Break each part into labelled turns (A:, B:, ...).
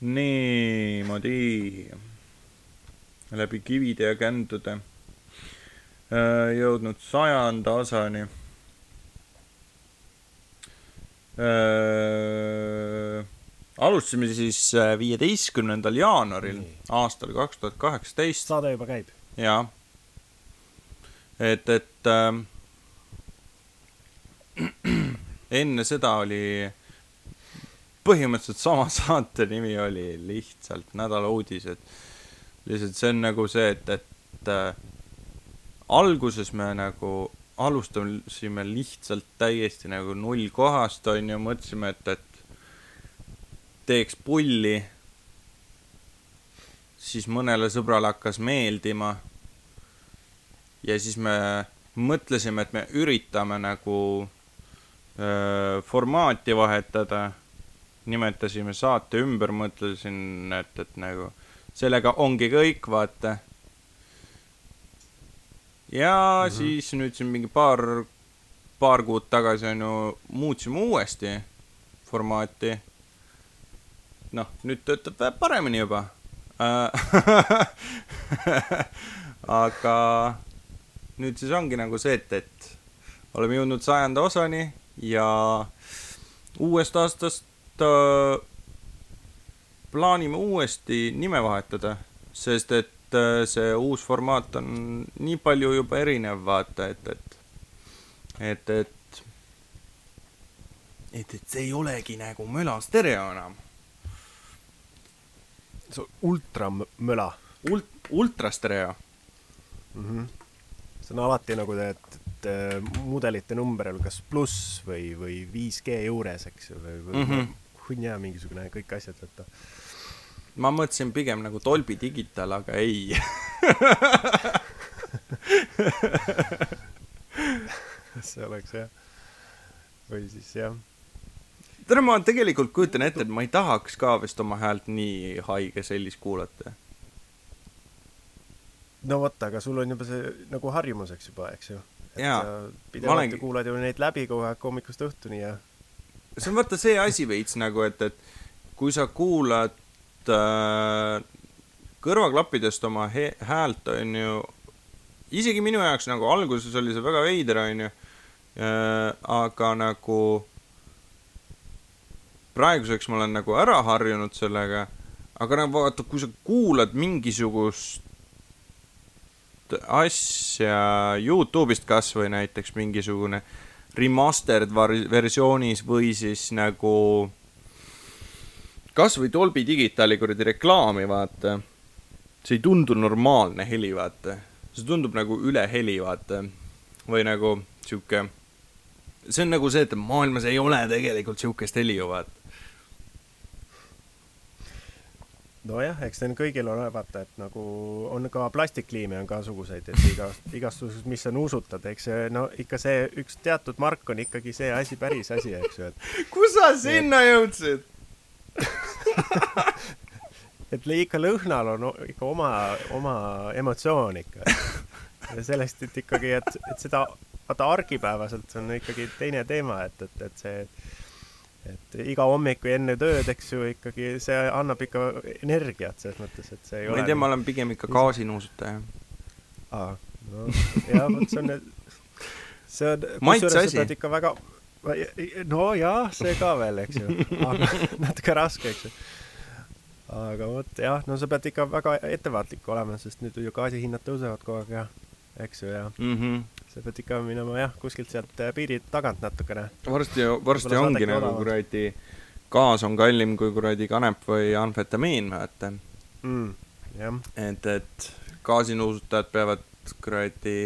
A: niimoodi läbi kivide ja kändude äh, jõudnud sajanda osani äh,. alustasime siis äh, viieteistkümnendal jaanuaril aastal kaks tuhat kaheksateist
B: saade juba käib.
A: jaa. et, et äh, enne seda oli põhimõtteliselt sama saate nimi oli lihtsalt nädala uudised. lihtsalt see on nagu see, et, et äh, alguses me nagu alustasime lihtsalt täiesti nagu nullkohast, onju, mõtlesime, et, et teeks pulli. siis mõnele sõbrale hakkas meeldima. ja siis me mõtlesime, et me üritame nagu öö, formaati vahetada. Nimetasime saate ümber, mõtlesin, et, et nagu sellega ongi kõik, vaata. ja mm -hmm. siis nüüd siin mingi paar, paar kuud tagasi on ju, muutsime uuesti formaati. noh, nüüd töötab paremini juba. aga nüüd siis ongi nagu see, et, et oleme jõudnud sajanda osani ja uuest aastast äh, plaanime uuesti nime vahetada, sest et äh, see uus formaat on nii palju juba erinev, vaata, et, et, et, et, et, et see ei olegi nagu mölastereo enam.
B: see ultramöla
A: Ult-, ultrastereo.
B: mm. -hmm. see on alati nagu et äh, mudelite number on kas pluss või, või 5G juures, eks ju, või, või mm. -hmm. Hunnia mingisugune kõik asjad, et
A: ma mõtlesin pigem nagu Dolby Digital, aga ei.
B: see oleks jah. või siis jah,
A: tere, ma tegelikult kujutan ette, et ma ei tahaks ka vist oma häält nii haige sellist kuulata.
B: no vot, aga sul on juba see nagu harjumuseks juba, eks ju. Pidevalt ju kuulad ju neid läbi kogu aeg hommikust õhtuni ja
A: see on vaata see asi veits nagu, et, et kui sa kuulad äh, kõrvaklappidest oma häält, on ju, isegi minu jaoks nagu alguses oli see väga veider, on ju äh,, aga nagu praeguseks ma olen nagu ära harjunud sellega, aga nagu vaata, kui sa kuulad mingisugust asja Youtube'ist kasvõi näiteks mingisugune remastered versioonis või siis nagu kasvõi Dolby Digitali kuradi reklaami, vaata. see ei tundu normaalne heli, vaata. see tundub nagu üleheli, vaata. või nagu sihuke, see on nagu see, et maailmas ei ole tegelikult sihukest heli ju, vaata.
B: nojah, eks neil kõigil on vaata, et nagu on ka plastikliime on ka suguseid, et iga, igasugused, mis sa nuusutad, eks see no ikka see üks teatud mark on ikkagi see asi, päris asi, eks ju, et
A: kus sa sinna jõudsid?
B: et ikka lõhnal on ikka oma, oma emotsioon ikka. ja sellest, et ikkagi, et, et seda vaata argipäevaselt on ikkagi teine teema, et, et, et see et iga hommik või enne tööd, eks ju, ikkagi see annab ikka energiat selles mõttes, et see ei
A: ma
B: ole
A: ei tea, ma olen pigem ikka gaasinuusutaja.
B: aa, no jah, vot see on, see on, kusjuures sa pead ikka väga, no jah, see ka veel, eks ju, aga natuke raske, eks ju. aga vot jah, no sa pead ikka väga ettevaatlik olema, sest nüüd ju gaasihinnad tõusevad kogu aeg ja eks ju, ja
A: mhmh.
B: sa pead ikka minema jah, kuskilt sealt äh, piiri tagant natukene.
A: varsti, varsti
B: Võib-olla
A: ongi nagu kuradi, gaas on kallim kui kuradi kanep või amfetamiin, vaata.
B: mm,.
A: et, et gaasinuusutajad peavad kuradi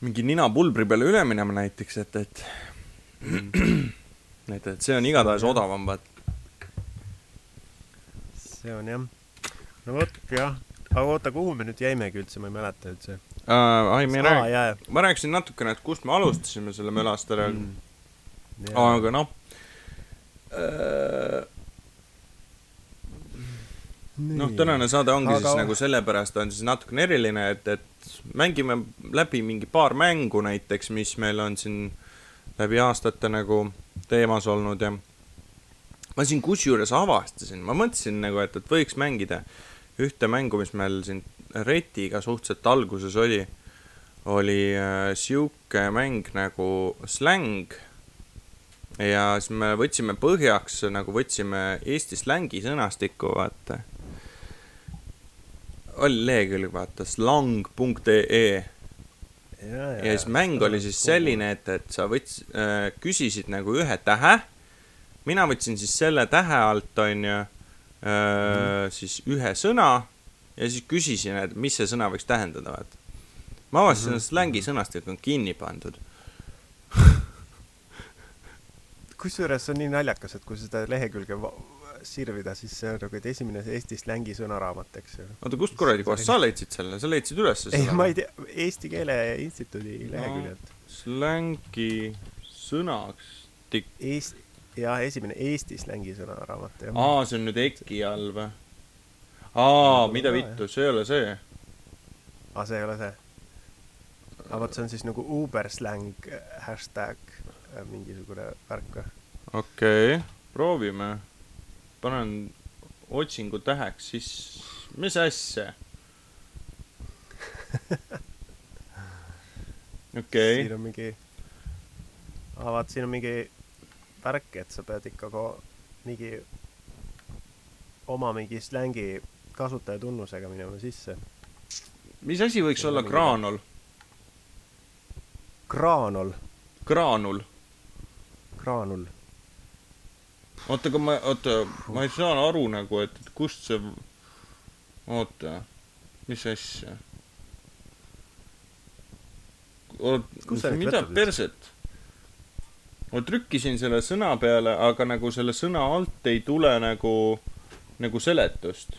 A: mingi ninapulbri peale üle minema näiteks, et, et et, et see on igatahes odavam, vaat.
B: see on jah. no vot jah, aga oota, kuhu me nüüd jäimegi üldse, ma ei mäleta üldse.
A: ai, me
B: jaa,
A: ma rääkisin natukene, et kust me alustasime selle mölastera mm.,
B: jaa.
A: aga noh äh,. noh, tänane saade ongi aga... Siis nagu sellepärast on siis natukene eriline, et, et mängime läbi mingi paar mängu näiteks, mis meil on siin läbi aastate nagu teemas olnud ja ma siin kusjuures avastasin, ma mõtlesin nagu, et, et võiks mängida ühte mängu, mis meil siin Retiga suhteliselt alguses oli. oli äh, sihuke mäng nagu Slang. ja siis me võtsime põhjaks nagu võtsime Eesti slängi sõnastikku, vaata. oli lehekülg, vaata, slang.ee
B: ja,
A: ja siis mäng oli siis selline, et, et sa võts- äh,, küsisid nagu ühe tähe. mina võtsin siis selle tähe alt, onju, siis ühe sõna ja siis küsisin, et mis see sõna võiks tähendada, vaata. ma avastasin, et slängi sõnastik on kinni pandud.
B: kusjuures see on nii naljakas, et kui seda lehekülge sirvida, siis see on nagu, et esimene Eesti slängi sõnaraamat, eks ju.
A: oota, kust kuradi kohast sa leidsid selle, sa leidsid ülesse
B: ei,
A: selle
B: ma ei tea, Eesti Keele Instituudi
A: No.
B: leheküljelt.
A: slängi sõnastik,
B: Eesti, jaa, esimene Eesti slängi sõnaraamat, jah.
A: aa, see on nüüd EKI all või? aa, mida vittu, see ei ole see.
B: aa, see ei ole see? aga vot see on siis nagu Uber släng hashtag äh, mingisugune värk või?
A: okei okay,, proovime. panen otsingu täheks, siis mis asja? okei okay.
B: siin, on mingi, aa vaat siin on mingi värk, et sa pead ikka ko- mingi oma mingi slängi kasutajatunnusega minema sisse.
A: mis asi võiks olla graanul?
B: graanul,
A: graanul.
B: graanul.
A: oota, aga ma, oota, ma ei saa aru nagu, et et kust see, oota, mis asja? oot mida perset? Ma trükkisin selle sõna peale, aga nagu selle sõna alt ei tule nagu, nagu seletust.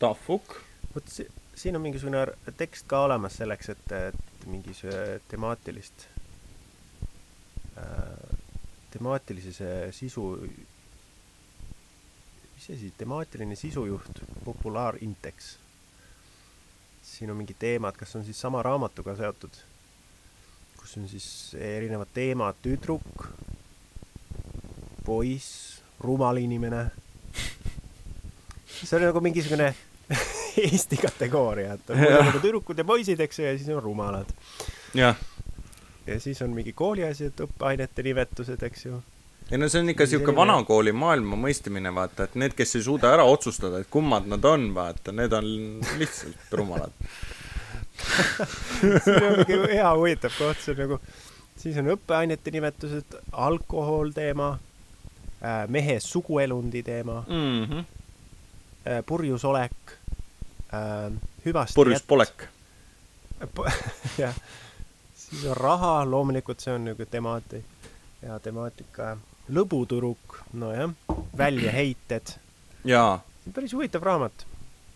A: The fuck?
B: vot si-, siin on mingisugune tekst ka olemas selleks, et, et mingisugune temaatilist äh,, temaatilise see sisu, mis asi, temaatiline sisujuht, populaarindeks. siin on mingid teemad, kas on siis sama raamatuga seotud, kus on siis erinevad teemad, tüdruk, poiss, rumal inimene. see on nagu mingisugune Eesti kategooria, et on nagu tüdrukud ja poisid, eks ju, ja siis on rumalad.
A: jah,
B: ja siis on mingi kooliasjad, õppeainete nimetused, eks ju.
A: ei no see on ikka
B: selline-
A: vanakooli maailma mõistmine, vaata, et need, kes ei suuda ära otsustada, et kummad nad on, vaata, need on lihtsalt rumalad.
B: siin on mingi hea huvitav koht, see on nagu, siis on õppeainete nimetused, alkohol teema äh,, mehe suguelundi teema
A: Mhm.
B: äh,, purjus olek äh,, hüvasti
A: purjus polek.
B: jah, siis on raha, loomulikult see on nagu temaati-, hea temaatika, lõbutüdruk, nojah, väljaheited,
A: jaa,
B: päris huvitav raamat.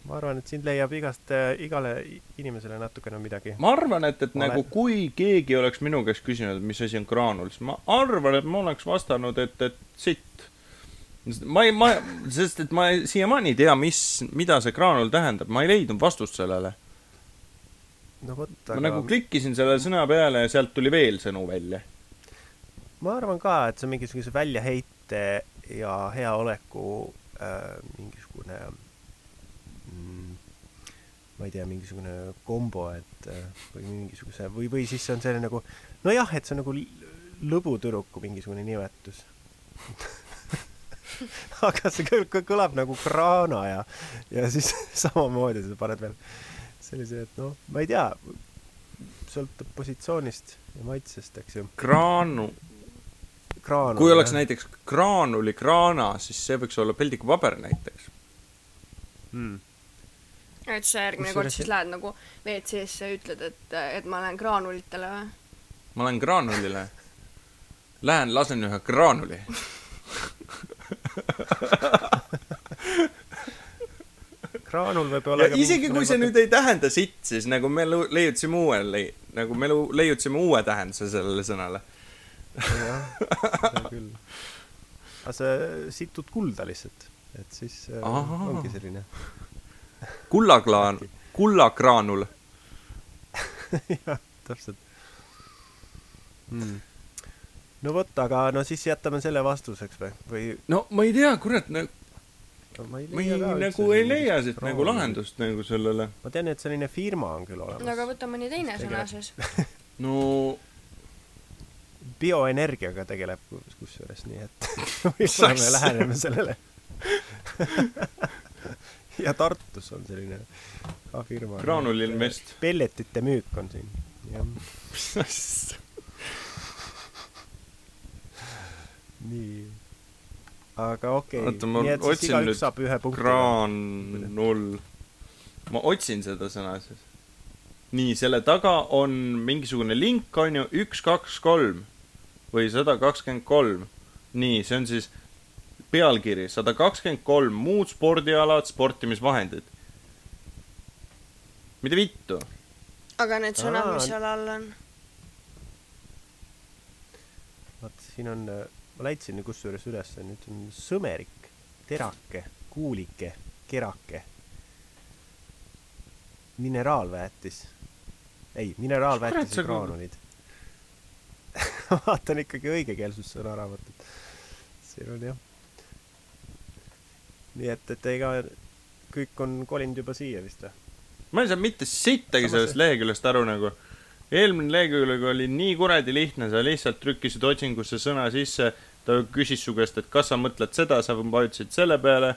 B: Ma arvan, et sind leiab igast, igale i- inimesele natukene midagi.
A: ma arvan, et, et
B: Ma
A: nagu
B: olen-
A: kui keegi oleks minu käest küsinud, mis asi on graanul, siis ma arvan, et ma oleks vastanud, et, et sitt. ma ei, ma, sest et ma siiamaani ei tea, mis, mida see graanul tähendab, ma ei leidnud vastust sellele.
B: no vot,
A: ma
B: aga
A: nagu klikkisin selle sõna peale ja sealt tuli veel sõnu välja.
B: ma arvan ka, et see on mingisuguse väljaheite ja heaoleku äh, mingisugune mm, ma ei tea, mingisugune kombo, et äh, või mingisuguse või, või siis see on selline nagu nojah, et see on nagu lõbutüdruku mingisugune nimetus aga see kõl- kõl- kõlab nagu kraana ja, ja siis samamoodi sa paned veel sellise, et noh, ma ei tea, sõltub positsioonist ja maitsest, eks ju.
A: graanu,
B: kraanul.
A: kui oleks näiteks graanulikraana, siis see võiks olla peldikupaber näiteks.
B: mm..
C: Et sa järgmine kord siis lähed nagu WC-sse ja ütled, et, et ma lähen graanulitele või?
A: ma lähen graanulile. Lähen lasen ühe graanuli.
B: kraanul võib olla
A: ja isegi kui see nüüd ei tähenda sitt, siis nagu me leiutasime uue lei-, nagu me leiutasime uue tähenduse sellele sõnale.
B: jah, seda küll. aga sa situd kulda lihtsalt, et siis äh,
A: Ahaa.
B: ongi selline.
A: kullaklaan, kullakraanul.
B: jah, täpselt mm.. no vot, aga no siis jätame selle vastuseks või, või
A: no ma ei tea, kurat,
B: no, ma ei
A: ma ei,
B: ka üldse
A: nagu ei leia siit nagu lahendust nagu sellele.
B: ma tean, et selline firma on küll
C: no aga
B: olemas.
C: võta mõni teine sõna
B: Tegeleb.
C: siis.
A: no
B: bioenergiaga tegeleb kus- kusjuures, nii et võib-olla me läheneme sellele. Ja Tartus on selline ka firma.
A: Graanul Invest.
B: pelletite müük on siin, jah.
A: mis asja?
B: nii. aga okei
A: Oota, ma otsin nüüd
B: saab ühe punkti.
A: graanul. ma otsin seda sõna siis. nii, selle taga on mingisugune link, on ju, üks, kaks, kolm või sada kakskümmend kolm. nii, see on siis pealkiri sada kakskümmend kolm muud spordialad, sportimisvahendid. mida vittu?
C: aga need sõnad, mis seal all on?
B: vaat siin on, ma leidsin kusjuures ülesse, nüüd on sõmerik, terake, kuulike, kerake, mineraalväetis. ei,
A: Kurat,
B: mineraalväetise
A: sa-
B: graanulid. vaatan ikkagi õigekeelsussõnaraamatut. siin on jah. Nii et, et ega kõik on kolinud juba siia vist või?
A: ma ei saa mitte sittagi sellest leheküljest aru nagu. eelmine lehekülg oli nii kuradi lihtne, sa lihtsalt trükkisid otsingusse sõna sisse, ta küsis su käest, et kas sa mõtled seda, sa vajutasid selle peale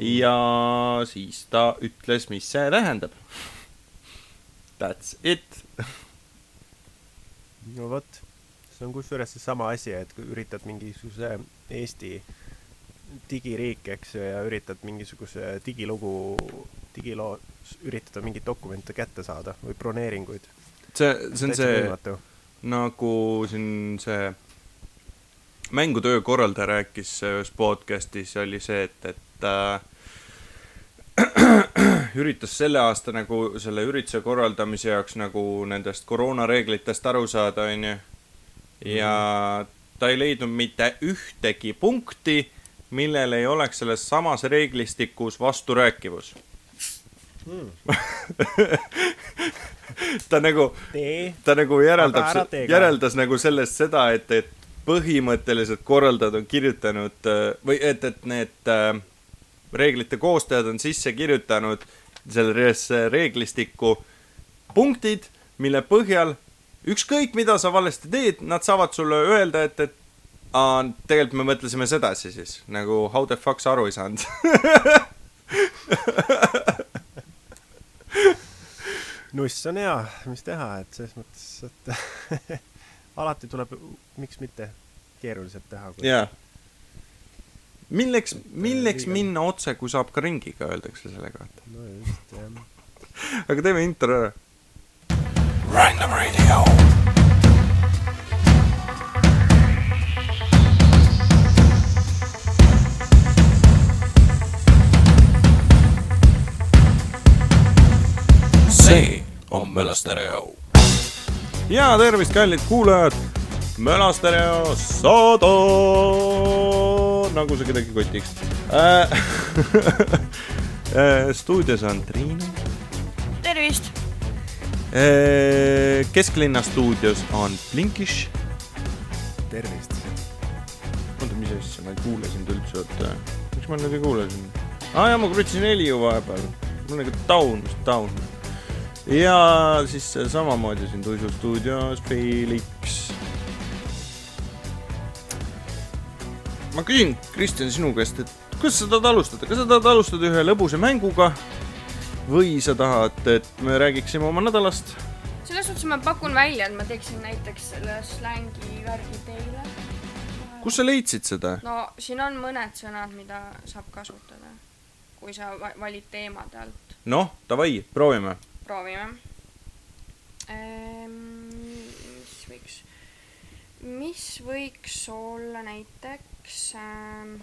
A: ja siis ta ütles, mis see tähendab. That's it.
B: no vot, see on kusjuures seesama asi, et kui üritad mingisuguse Eesti digiriik, eks ju, ja üritad mingisuguse digilugu, digiloo, üritada mingeid dokumente kätte saada või broneeringuid.
A: see, see on see, nagu siin see mängutöö korraldaja rääkis ühes podcast'is oli see, et, et äh, üritas selle aasta nagu selle ürituse korraldamise jaoks nagu nendest koroonareeglitest aru saada, onju. ja ta ei leidnud mitte ühtegi punkti, millel ei oleks selles samas reeglistikus vasturääkivus. ta nagu ta nagu järeldab järeldas nagu sellest seda, et, et põhimõtteliselt korraldajad on kirjutanud äh, või et, et need äh, reeglite koostajad on sisse kirjutanud sellesse reeglistikku punktid, mille põhjal ükskõik, mida sa valesti teed, nad saavad sulle öelda, et, et aa, tegelikult me mõtlesime sedasi siis, nagu how the fuck sa aru ei saanud.
B: nuss on hea, mis teha, et selles mõttes, et alati tuleb, miks mitte keeruliselt teha.
A: jaa. milleks, milleks
B: liiga-
A: minna otse, kui saab ka ringiga, öeldakse selle kohta.
B: no just, jah.
A: aga teeme intro ära.
D: Random Radio. Mölastereo.
A: ja tervist, kallid kuulajad. Mölastereo sada, nagu see kedagi kotiks äh. äh, stuudios on Triinu.
C: tervist.
A: kesklinna stuudios on Blinkish.
B: tervist.
A: oota, mis asja, ma ei kuule sind üldse, oota. miks ma nüüd ei kuule sind? aa jaa, ma krutisin heli ju vahepeal. mul on nagu taun, mis taun. Ja siis samamoodi siin Tuisu stuudios Felix. ma küsin, Kristjan, sinu käest, et kuidas sa tahad alustada, kas sa tahad alustada ühe lõbusa mänguga või sa tahad, et me räägiksime oma nädalast?
C: selles suhtes ma pakun välja, et ma teeksin näiteks selle slängi värgi teile.
A: kus sa leidsid seda?
C: no siin on mõned sõnad, mida saab kasutada, kui sa va- valid teemade alt.
A: noh, davai, proovime.
C: proovime. mis võiks, mis võiks olla näiteks ähm,,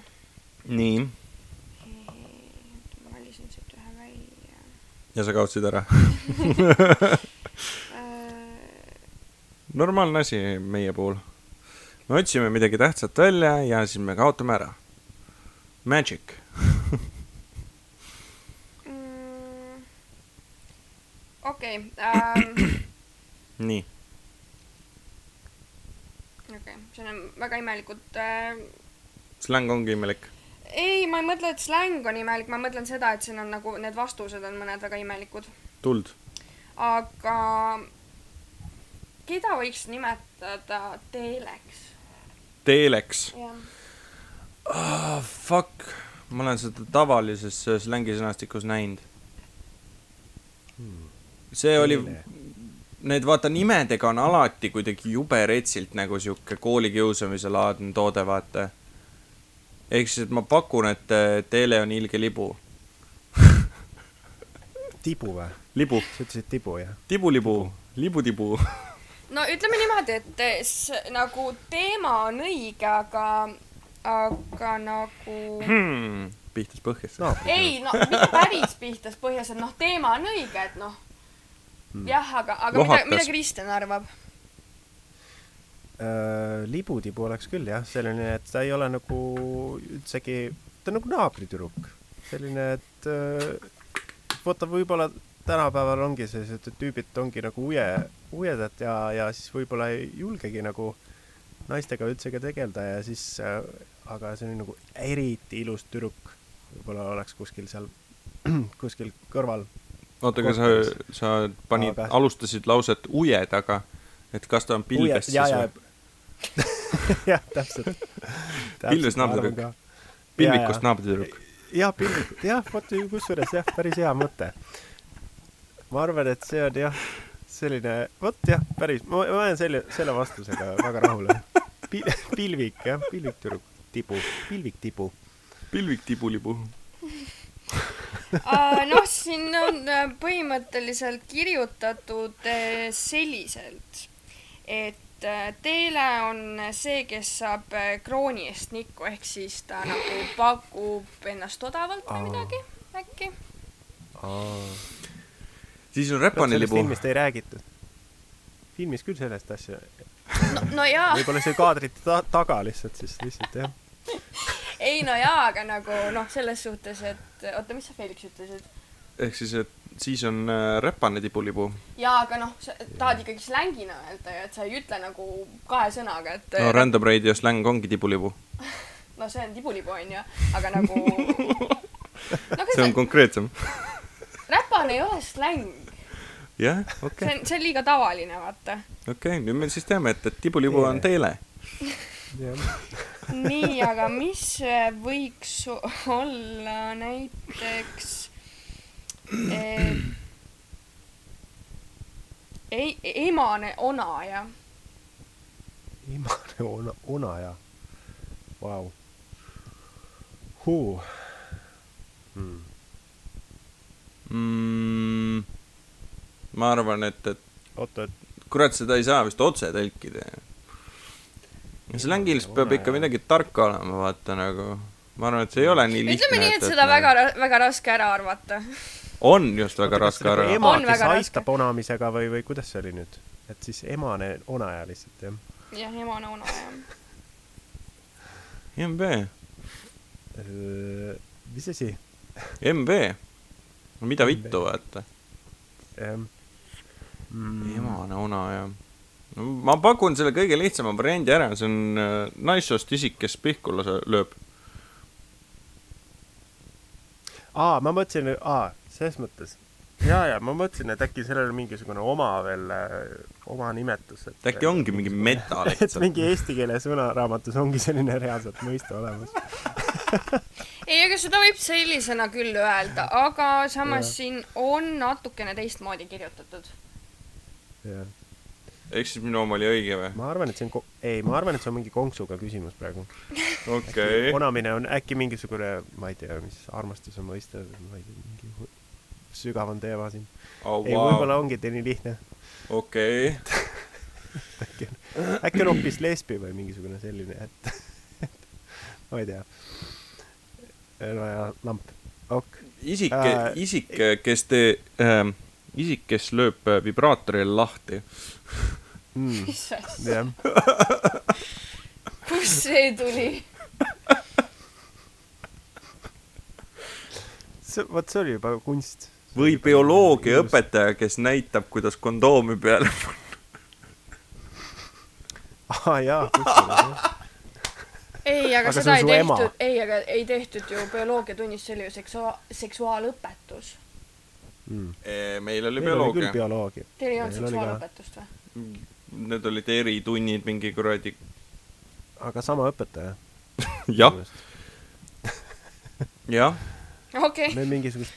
A: nii,
C: ma valisin siit ühe välja
A: ja sa kaotasid ära.
C: äh,.
A: normaalne asi meie puhul. me otsime midagi tähtsat välja ja siis me kaotame ära. Magic.
C: okei, ähm,
A: nii,
C: okei okay., see on väga imelikult äh,.
A: släng ongi imelik.
C: ei, ma ei mõtle, et släng on imelik, ma mõtlen seda, et siin on nagu need vastused on mõned väga imelikud.
A: tuld.
C: aga keda võiks nimetada teeleks?
A: Teeleks ah,. Fuck, ma olen seda tavalises äh, slängisõnastikus näinud. See oli, need vaata nimedega on alati kuidagi jube retsilt nagu sihuke koolikiusamise laadne toode, vaata. ehk siis, et ma pakun, et Teele on ilge libu.
B: tibu või?
A: libu,
B: sa ütlesid tibu, jah?
A: tibulibu, libutibu.
C: no ütleme niimoodi, et s- nagu teema on õige, aga, aga nagu
A: Hmm. pihtas põhjas
B: no
C: ei, no mitte päris pihtas põhjas, et noh, teema on õige, et noh, jah, aga, aga mida,
A: Lohakas.
C: mida Kristjan arvab?
B: äh, libutibu oleks küll jah, selline, et ta ei ole nagu üldsegi, ta on nagu naabritüdruk. selline, et äh, vaata, võib-olla tänapäeval ongi sellised tüübid ongi nagu uje, ujedad ja, ja siis võib-olla ei julgegi nagu naistega üldsegi tegeleda ja siis äh,, aga see on nagu eriti ilus tüdruk. võib-olla oleks kuskil seal, kuskil kõrval.
A: oota, aga sa, sa panid
B: Aga-,
A: alustasid lauset ujed, et kas ta on pilves siis või?
B: jah, täpselt.
A: Pilves naabritüdruk. pilvikust naabritüdruk.
B: jah, pilvik, jah, vot kusjuures jah, päris hea mõte. ma arvan, et see on jah, selline, vot jah, päris, ma ma jään selle, selle vastusega väga rahule Pil. pilvik jah, pilviktüdruk, tibu, pilviktibu.
A: pilvik tibulibu.
C: noh, siin on äh, põhimõtteliselt kirjutatud äh, selliselt, et äh, Teele on see, kes saab krooni eest nikku, ehk siis ta nagu pakub ennast odavalt või
B: Aa.
C: midagi, äkki.
A: siis on
B: sellest
A: räpanilibu.
B: filmist ei räägitud. filmis küll sellest asja,
C: no, no jaa,
B: võib-olla see kaadrite ta taga lihtsalt siis lihtsalt jah.
C: ei no jaa, aga nagu noh, selles suhtes, et oota, mis sa Felix ütlesid?
A: ehk siis, et siis on äh, räpane tibulibu.
C: jaa, aga noh, sa tahad ikkagi slängina öelda ja et sa ei ütle nagu kahe sõnaga, et
A: no Random Radio släng ongi tibulibu.
C: no see on tibulibu onju, aga nagu no
A: see on
C: see
A: konkreetsem.
C: räpane ei ole släng,
A: jah,
C: see
A: okei,
C: on, see on liiga tavaline, vaata.
A: okei, nüüd me siis teame, et, et tibulibu on teele.
C: nii, aga mis võiks olla näiteks eh, ei, emane onaja.
B: imane ona, onaja. Vau. Huu. Hmm.
A: mm,. ma arvan, et, et
B: oota, et
A: kurat, seda ei saa vist otse tõlkida. Slängis peab ikka midagi tarka olema, vaata nagu. ma arvan, et see ei ole nii lihtne.
C: ütleme nii, et seda väga, väga raske ära arvata.
A: on just väga raske
B: nagu
A: ära.
B: ema,
C: On
B: kes aitab onamisega või, või kuidas see oli nüüd? et siis emane onaja lihtsalt jah.
C: jah, emane onaja.
A: MB,
B: mis asi?
A: MB. mida vittu, vaata.
B: Mm,
A: emane ona ja. no ma pakun selle kõige lihtsama variandi ära, see on äh, naissoost isik, kes pihku lase- lööb.
B: aa, ma mõtlesin, aa, selles mõttes. ja, ja ma mõtlesin, et äkki sellel on mingisugune oma veel, oma nimetus, et.
A: äkki ongi mingi meta
B: et
A: lihtsalt.
B: mingi eesti keele sõnaraamatus ongi selline reaalselt mõiste olemas.
C: ei, aga seda võib sellisena küll öelda, aga samas
B: Jah.
C: siin on natukene teistmoodi kirjutatud.
B: jah,
A: ehk siis minu oma oli õige või?
B: ma arvan, et see on ei, ma arvan, et see on mingi konksuga küsimus praegu.
A: okei.
B: onamine on äkki mingisugune, ma ei tea, mis armastuse mõiste, ma ei tea, mingi sügavam teema siin. ei, võib-olla ongi nii lihtne.
A: okei.
B: äkki on, äkki on hoopis lesbi või mingisugune selline, et, ma ei tea. no ja lamp, ok.
A: isik
B: Äh,,
A: isik, kes te äh,, isik, kes lööb vibraatorile lahti.
B: Mm,
C: mis asja,
B: jah,
C: kust see tuli?
B: see, vot see oli juba kunst.
A: või bioloogiaõpetaja, kes näitab, kuidas kondoomi peale panna.
B: aa jaa, kusjuures
C: ei, aga
B: Aga see
C: seda
B: on
C: ei tehtud, ei, aga ei tehtud ju bioloogiatunnis, see oli ju seksua-, seksuaalõpetus.
B: mm..
A: meil oli
B: meil oli küll
A: bioloogia.
C: Teil ei olnud seksuaalõpetust või?
A: Need olid eritunnid mingi kuradi.
B: aga sama õpetaja.
A: jah, jah.
C: okei,
B: meil mingisugust,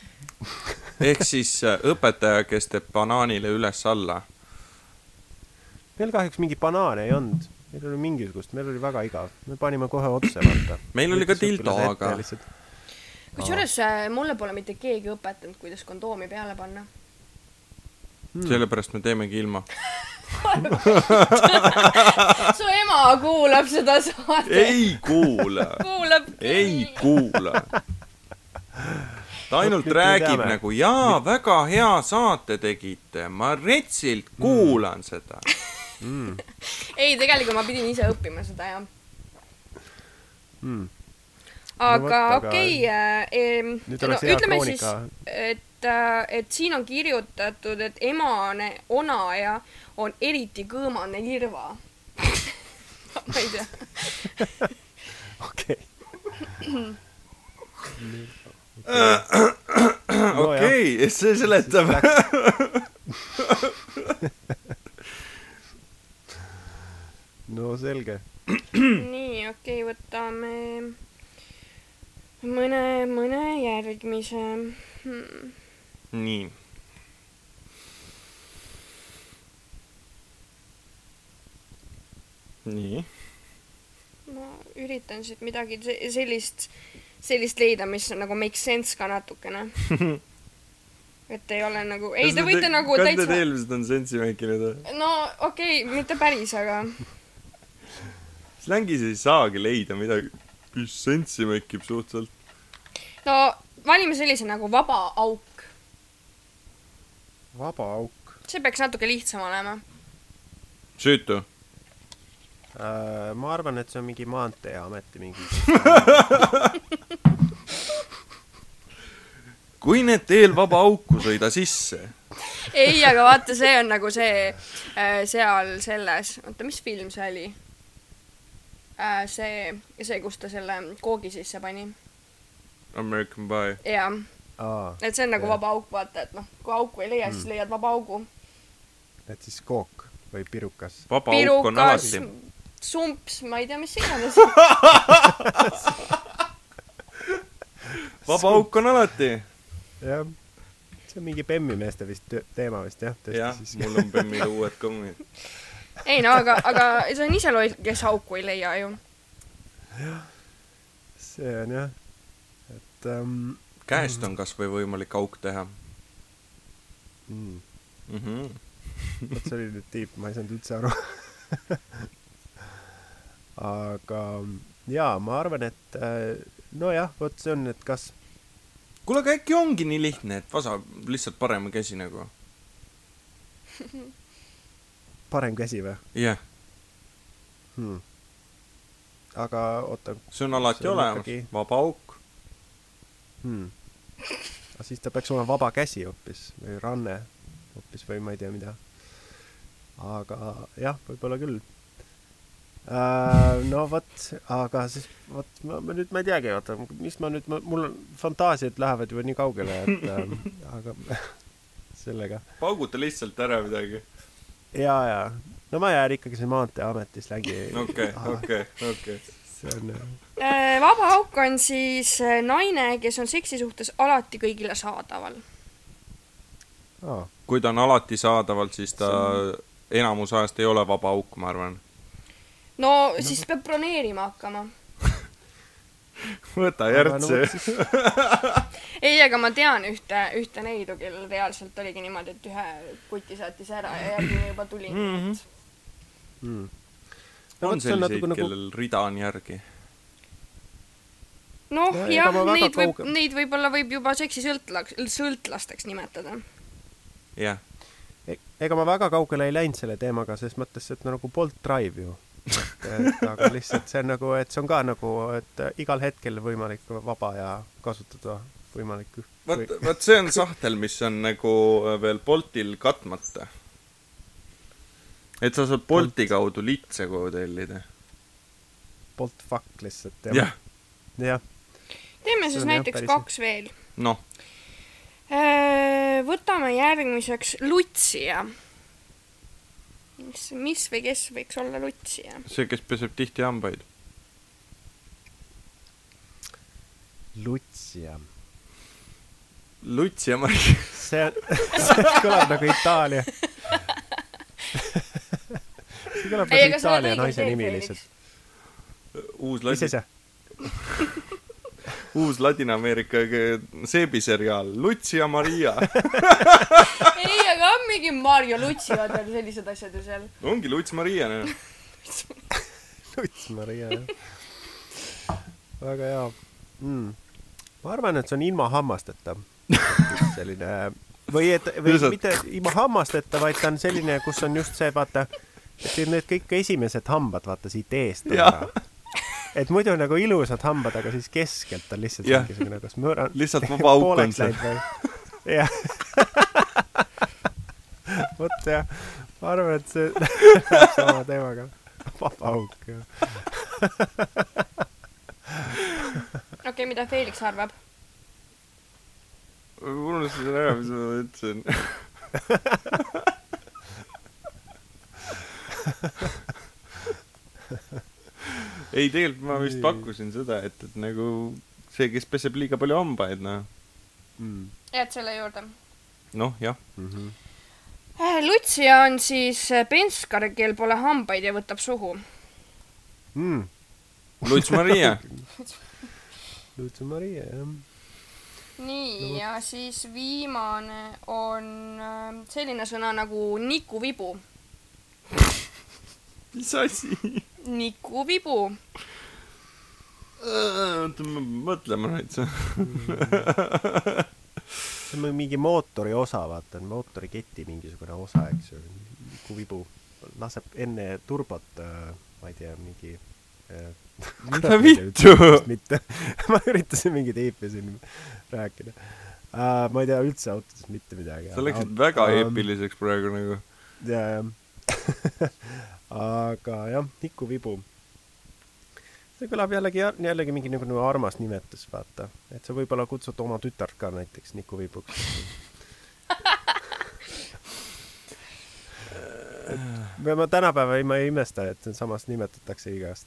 A: ehk siis äh, õpetaja, kes teeb banaanile üles-alla.
B: meil kahjuks mingi banaane ei olnud. meil oli mingisugust, meil oli väga igav. me panime kohe otse, vaata.
A: meil oli ka dildo, aga
C: kusjuures äh, mulle pole mitte keegi õpetanud, kuidas kondoomi peale panna.
B: Hmm.
A: sellepärast me teemegi ilma.
C: su ema kuulab seda saadet.
A: ei kuula,
C: kuulab.
A: ei kuula. ta ainult
B: nüüd
A: räägib
B: teame.
A: nagu jaa, väga hea saate tegite, ma retsilt kuulan seda.
B: mm.
C: ei, tegelikult ma pidin ise õppima seda jah.
B: Mm.
C: aga
B: vot, aga
C: okei okay,,
B: nüüd oleks hea
C: ütleme siis
B: kroonika.,
C: et, et siin on kirjutatud, et emane onaja on eriti kõõmane lirva. ma ei tea.
B: okei.
A: okei, see seletab.
B: no selge.
C: nii, okei okay,, võtame mõne, mõne järgmise hmm..
A: nii. nii.
C: ma üritan siit midagi se- sellist, sellist leida, mis on nagu make sense ka natukene. et ei ole nagu, ei te võite nagu
A: kas need
C: täitsa,
A: eelmised on sensi mänginud või?
C: no okei okay,, mitte päris, aga
A: slängis ei saagi leida midagi, mis sensi mängib suhteliselt.
C: no valime sellise nagu vaba auk.
B: Vaba auk
C: see peaks natuke lihtsam olema.
A: süütu.
B: äh,. ma arvan, et see on mingi Maanteeameti mingi.
A: kui need teel vaba auku sõida sisse.
C: ei, aga vaata, see on nagu see äh, seal selles, oota, mis film see oli äh,? see, see, kus ta selle koogi sisse pani.
A: American Pie.
C: jah, et see on nagu
B: Jah.
C: vaba auk, vaata, et noh, kui auku ei leia, siis leiad vaba augu.
B: et siis kook või pirukas.
A: vaba auk on
C: pirukas
A: alati.,
C: sumps, ma ei tea, mis iganes.
A: vaba auk on alati.
B: jah. see on mingi bemmimeeste vist tö- teema vist jah,
A: jah mul on Bemmil uued kommid.
C: ei no aga, aga see on ise loll, kes auku ei leia ju.
B: see on jah, et ähm,
A: käest on kasvõi võimalik auk teha
B: mm,
A: mm. -hmm.
B: vot see oli nüüd tiip, ma ei saanud üldse aru. aga jaa, ma arvan, et äh, nojah, vot see on, et kas
A: kuule, aga äkki ongi nii lihtne, et vasa lihtsalt parem käsi nagu?
B: parem käsi või
A: jah,
B: hmm.? aga oota
A: see on alati
B: See on
A: olemas
B: ikkagi-,
A: vaba auk.
B: hmm., aga siis ta peaks olema vaba käsi hoopis või ranne hoopis või ma ei tea mida. aga jah, võib-olla küll äh,. no vot, aga siis vot ma, ma nüüd ma ei teagi, oota, mis ma nüüd, mul on fantaasiad lähevad juba nii kaugele, et äh, aga sellega
A: pauguta lihtsalt ära midagi.
B: ja, ja no ma jään ikkagi siin Maanteeameti slängi.
A: okei, okei, okei.
B: See on äh,
C: vaba auk on siis äh, naine, kes on seksi suhtes alati kõigile saadaval.
B: aa,
A: kui ta on alati saadaval, siis ta enamus ajast ei ole vaba auk, ma arvan.
C: no siis peab broneerima hakkama.
A: võta
B: siis-
C: ei, aga ma tean ühte, ühte neidu, kellel reaalselt oligi niimoodi, et ühe kuti saatis ära ja järgmine juba tuli mm. -hmm.
B: mm. See on
A: selliseid,
B: natuke nagu
A: kellel rida on järgi.
C: noh
B: No
C: no,, jah neid võib neid võib-olla võib juba seksisõltlaks, sõltlasteks nimetada.
A: jah,
B: E- ega ma väga kaugele ei läinud selle teemaga, ses mõttes, et no nagu Bolt Drive ju. et, et aga lihtsalt see on nagu, et see on ka nagu, et igal hetkel võimalik vaba ja kasutada võimalik.
A: vot, vot see on sahtel, mis on nagu veel Boltil katmata. Et sa saad Bolti kaudu litse koju tellida.
B: Bolt fuck lihtsalt
A: jah,
B: jah,
C: teeme
B: See
C: siis
B: on jah
C: näiteks
B: päris-
C: kaks veel.
A: noh,
C: võtame järgmiseks lutsija. mis, mis või kes võiks olla lutsija?
A: see, kes peseb tihti hambaid.
B: lutsja.
A: Luts ja Mari.
B: see on, see kõlab nagu Itaalia. see kõlab
C: Ei,
B: nagu
C: aga sa oled
B: Itaalia naise nimi lihtsalt.
A: uus
B: mis
A: ladi,
B: asja?
A: uus Ladina-Ameerika seebiseriaal Luts ja Maria.
C: ei, aga on mingi Mario Lutsi on veel sellised asjad ju seal.
A: ongi Luts Maria, noh.
B: Luts Maria, jah. väga hea mm.. ma arvan, et see on ilma hammasteta. selline või et, või mitte ilma hammasteta, vaid ta on selline, kus on just see, vaata, et need kõik esimesed hambad, vaata siit eest on ära. et muidu nagu ilusad hambad, aga siis keskelt on lihtsalt
A: Jah.
B: mingisugune, kas mõõra-.
A: Lihtsalt vaba auk on seal.
B: jah. vot jah, ma arvan, et see läheb sama teemaga. vaba auk, jah.
C: okei okay,, mida Felix arvab?
A: unustasin ära, mis ma ütlesin. ei, tegelikult ma vist pakkusin seda, et, et nagu see, kes peseb liiga palju hambaid, noh.
B: Mm.
C: jääd selle juurde?
A: noh, jah.
B: Mm -hmm.
C: lutsija on siis äh, penskar, kel pole hambaid ja võtab suhu.
B: mm..
A: Luts Maria.
B: Luutse Maria, jah.
C: nii
B: No
C: ja siis viimane on äh, selline sõna nagu nikuvibu.
A: Mis asi?
C: nikuvibu.
A: oota, ma mõtlema nüüd.
B: see on mingi mootori osa, vaata, mootoriketi mingisugune osa, eks ju. vibu laseb enne turbot äh,, ma ei tea, mingi äh,
A: mida vittu?
B: mitte, ma üritasin mingit eipi siin rääkida uh,. ma ei tea üldse autodest mitte midagi.
A: sa läksid väga eepiliseks praegu nagu.
B: ja, jah. Aga jah, nikuvibu. see kõlab jällegi, jällegi mingi nagu, nagu armas nimetus, vaata. et sa võib-olla kutsud oma tütart ka näiteks nikuvibuks. ma tänapäeva ei, ma ei imesta, et samas nimetatakse igast,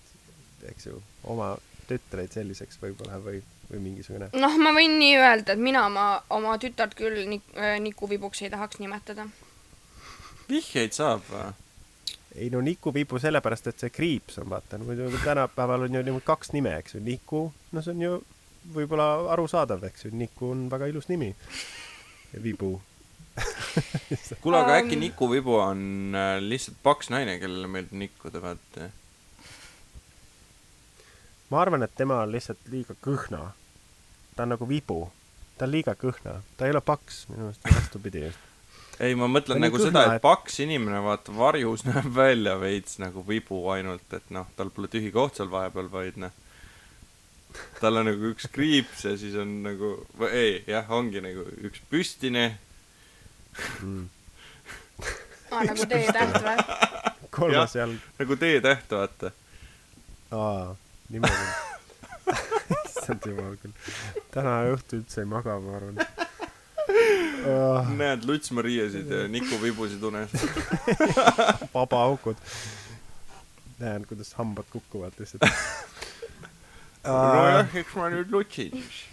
B: eks ju, oma tütreid selliseks võib-olla või, või mingisugune.
C: noh, ma võin nii öelda, et mina oma, oma tütart küll nik-, nikuvibuks ei tahaks nimetada.
A: vihjeid saab või?
B: Ei no Niku-Vibu sellepärast, et see kriips on vaata, muidu tänapäeval on ju niimoodi kaks nime, eks ju, Niku, no see on ju võib-olla arusaadav, eks ju, Niku on väga ilus nimi. Vibu.
A: kuule, aga äkki Niku Vibu on äh, lihtsalt paks naine, kellele meeldib nikkuda, vaata.
B: ma arvan, et tema on lihtsalt liiga kõhna. ta on nagu Vibu. ta on liiga kõhna, ta ei ole paks, minu meelest on vastupidi just.
A: ei, ma mõtlen nagu
B: nii
A: seda,
B: kõhna,
A: et paks inimene, vaata, varjus näeb välja veits nagu vibu ainult, et noh, tal pole tühi koht seal vahepeal, vaid noh, tal on nagu üks kriips ja siis on nagu, ei, jah, ongi nagu üks püstine,
B: Mm.
C: aa, nagu teetäht või?
B: kolmas jalg.
A: nagu teetäht, vaata.
B: aa, niimoodi. issand jumal küll. täna õhtul üldse ei maga, ma arvan.
A: Näed Luts Mariasid ja Niku Vibusid unes.
B: vaba augud. näen, kuidas hambad kukuvad lihtsalt.
A: nojah, eks ma nüüd lutsin siis.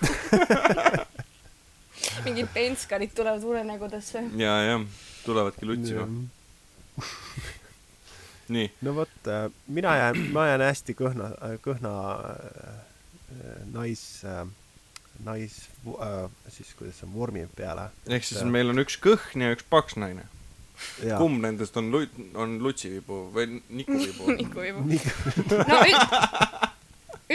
C: mingid penskarid tulevad unenägudesse.
A: ja, jah, tulevadki lutsima. nii,
B: no vot, mina jään, ma jään hästi kõhna, kõhna äh, nais äh,, nais äh,, siis kuidas see on, vormi peale.
A: ehk siis meil on üks kõhn ja üks paks naine.
B: ja,
A: kumb nendest on lu-, on lutsivibu või Niku-vibu?
C: nikuvibu.
B: nii,
C: no üt-,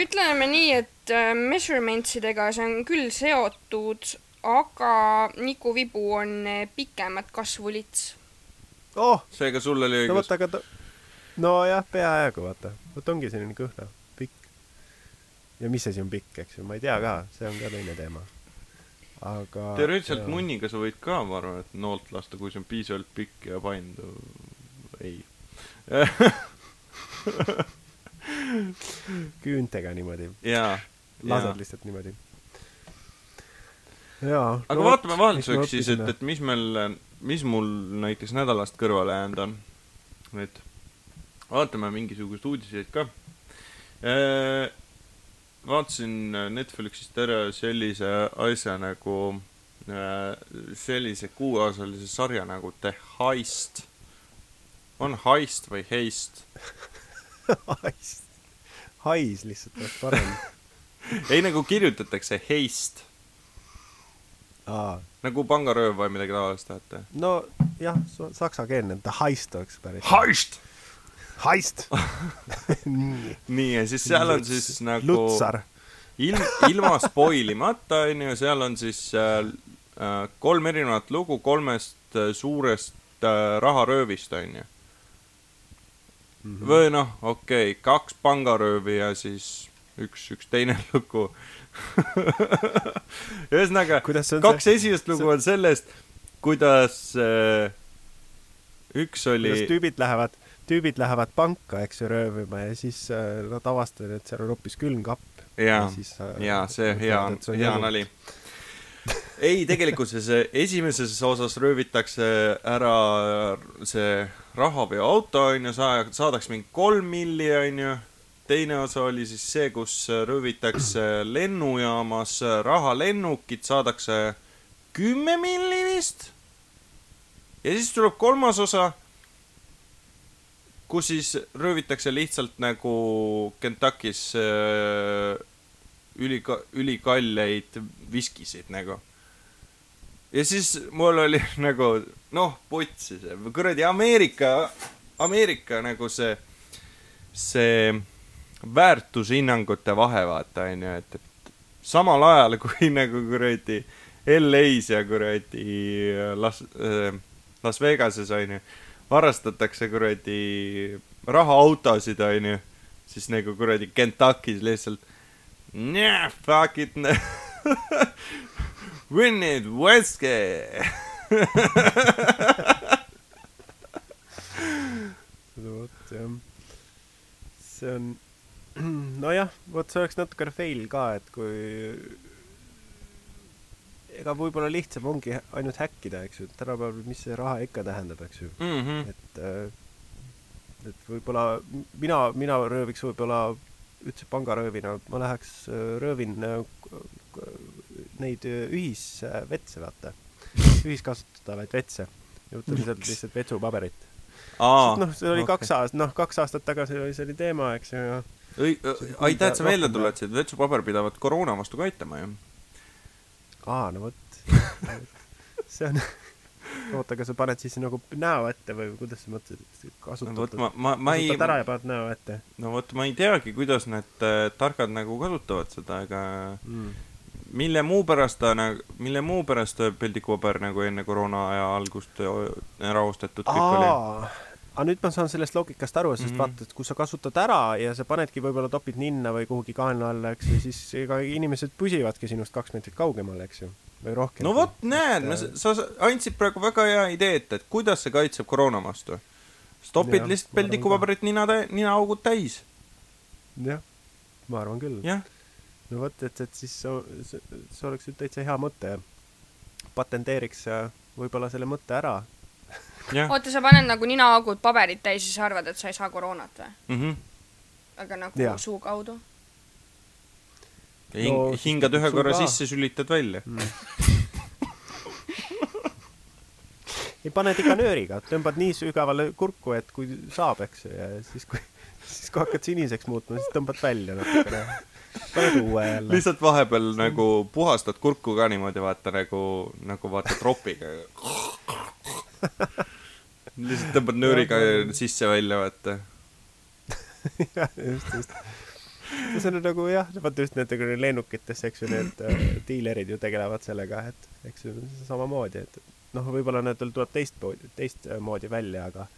C: ütleme nii, et äh, measurement idega see on küll seotud, aga nikuvibu on äh, pikemat kasvu lits.
B: oh,
A: seega sul oli
B: no
A: õigus
B: vot, aga ta, nojah, peaaegu vaata, vot ongi selline kõhna. Ja mis asi on pikk, eks ju, ma ei tea ka, see on ka teine teema. aga.
A: teoreetiliselt. munniga sa võid ka, ma arvan, et noolt lasta, kui see on piisavalt pikk ja painduv. ei.
B: küüntega niimoodi,
A: jaa.
B: lased lihtsalt niimoodi. jaa.
A: aga no, vaatame vahelduseks siis, et, et mis meil, mis mul näiteks nädalast kõrvale jäänud on. et vaatame mingisuguseid uudiseid ka. Vaatasin Netflixist ära sellise asja nagu, sellise kuuosalise sarja nagu The Heist. on Heist või Heist?
B: hais, hais lihtsalt oleks parem.
A: ei, nagu kirjutatakse Heist, nagu pangarööv või midagi taolist, vaata.
B: no jah, saksakeelne, ta heist oleks päris.
A: Heist.
B: Heist. nii.
A: ja siis seal on siis nagu
B: Lutsar.
A: ilm, ilma spoilimata, onju, seal on siis äh, äh, kolm erinevat lugu kolmest äh, suurest äh, raharöövist, onju. või noh, okei okay,, kaks pangaröövi ja siis üks, üks teine lugu. ühesõnaga,
B: see
A: kaks
B: see,
A: esimest lugu on sellest, kuidas äh, üks oli
B: kuidas tüübid lähevad, tüübid lähevad panka, eks ju, röövima ja siis äh, nad avastavad, et seal on hoopis külmkapp.
A: jaa,
B: siis, äh,
A: jaa, see hea hea nali. ei, tegelikkuses esimeses osas röövitakse ära see rahaveoauto, onju, saa-, saadakse mingi kolm milli, onju. teine osa oli siis see, kus röövitakse lennujaamas rahalennukit, saadakse kümme milli vist. ja siis tuleb kolmas osa, kus siis röövitakse lihtsalt nagu Kentuckis äh, ülika-, ülikalleid viskisid nagu. ja siis mul oli nagu noh, putsi see, kuradi Ameerika, Ameerika nagu see, see väärtushinnangute vahe, vaata, onju, et, et samal ajal kui nagu kuradi LA-s ja kuradi Las äh,, Las Vegases, onju, varastatakse kuradi rahaautosid, onju, siis nagu kuradi Kentuckis lihtsalt Nah, fuck it. We need whiskey.
B: vot jah. see on, nojah, vot see oleks natukene fail ka, et kui ega võib-olla lihtsam ongi ainult häkkida, eks ju, tänapäeval, mis see raha ikka tähendab, eks ju,
A: Mhm.
B: et äh, et võib-olla mina, mina rööviks võib-olla üldse pangaröövina, ma läheks äh, röövin äh, neid ühisvetse, vaata, ühiskasutatavaid vetse ja võtan sealt lihtsalt vetsupaberit. noh, see oli
A: okei.
B: kaks aastat, noh, kaks aastat tagasi oli see oli teema, eks ju,
A: aitäh, et sa meelde
B: rohkem
A: tuletasid, vetsupaber pidavat koroona vastu ka aitama ju.
B: aa, no vot. see on, oota, aga sa paned siis nagu näo ette või kuidas sa mõtlesid, et
A: vot
B: kasutad,
A: ma, ma, ma ei
B: kasutad, ära ja paned näo ette
A: no vot ma ei teagi, kuidas need äh, targad nagu kasutavad seda, ega
B: mm.?
A: mille muu pärast ta nagu, mille muu pärast peldikupaber nagu enne koroona aja algust ära ostetud kõik oli?
B: Aga nüüd ma saan sellest loogikast aru, sest mm. -hmm. vaata, et kui sa kasutad ära ja sa panedki võib-olla topid ninna või kuhugi kaenla alla, eks ju, siis ega inimesed püsivadki sinust kaks meetrit kaugemal, eks ju, või rohkem.
A: no vot, näed,
B: Et,
A: sa, andsid praegu väga hea idee ette, et kuidas see kaitseb koroona vastu. stopid
B: Jah,
A: lihtsalt peldikupaberit nina, ninaaugud täis,
B: jah, ma arvan küll. no vot, et, et siis see, see, see oleks nüüd täitsa hea mõte. patenteeriks äh, võib-olla selle mõtte ära.
C: oota, sa paned nagu ninaaugud paberit täis ja siis arvad, et sa ei saa koroonat või?
A: Mhm.
C: aga nagu
B: Jaa.
C: suu kaudu?
A: Hing,
B: No,
A: hingad ühe
B: sul
A: korra
B: ka.
A: sisse, sülitad välja.
B: ei, paned ikka nööriga, tõmbad nii sügavale kurku, et kui saab, eks ju, ja siis kui, siis kui hakkad siniseks muutma, siis tõmbad välja natukene. paned uue jälle.
A: lihtsalt vahepeal nagu puhastad kurku ka niimoodi, vaata nagu, nagu vaata tropiga. Lihtsalt tõmbad nööriga sisse välja, vaata.
B: jah, just, just. see on nagu jah, vaata just need nagu lennukites, eks ju, need äh, diilerid ju tegelevad sellega, et eks ju samamoodi, et noh, võib-olla nendel tuleb teistmoodi, teistmoodi välja, aga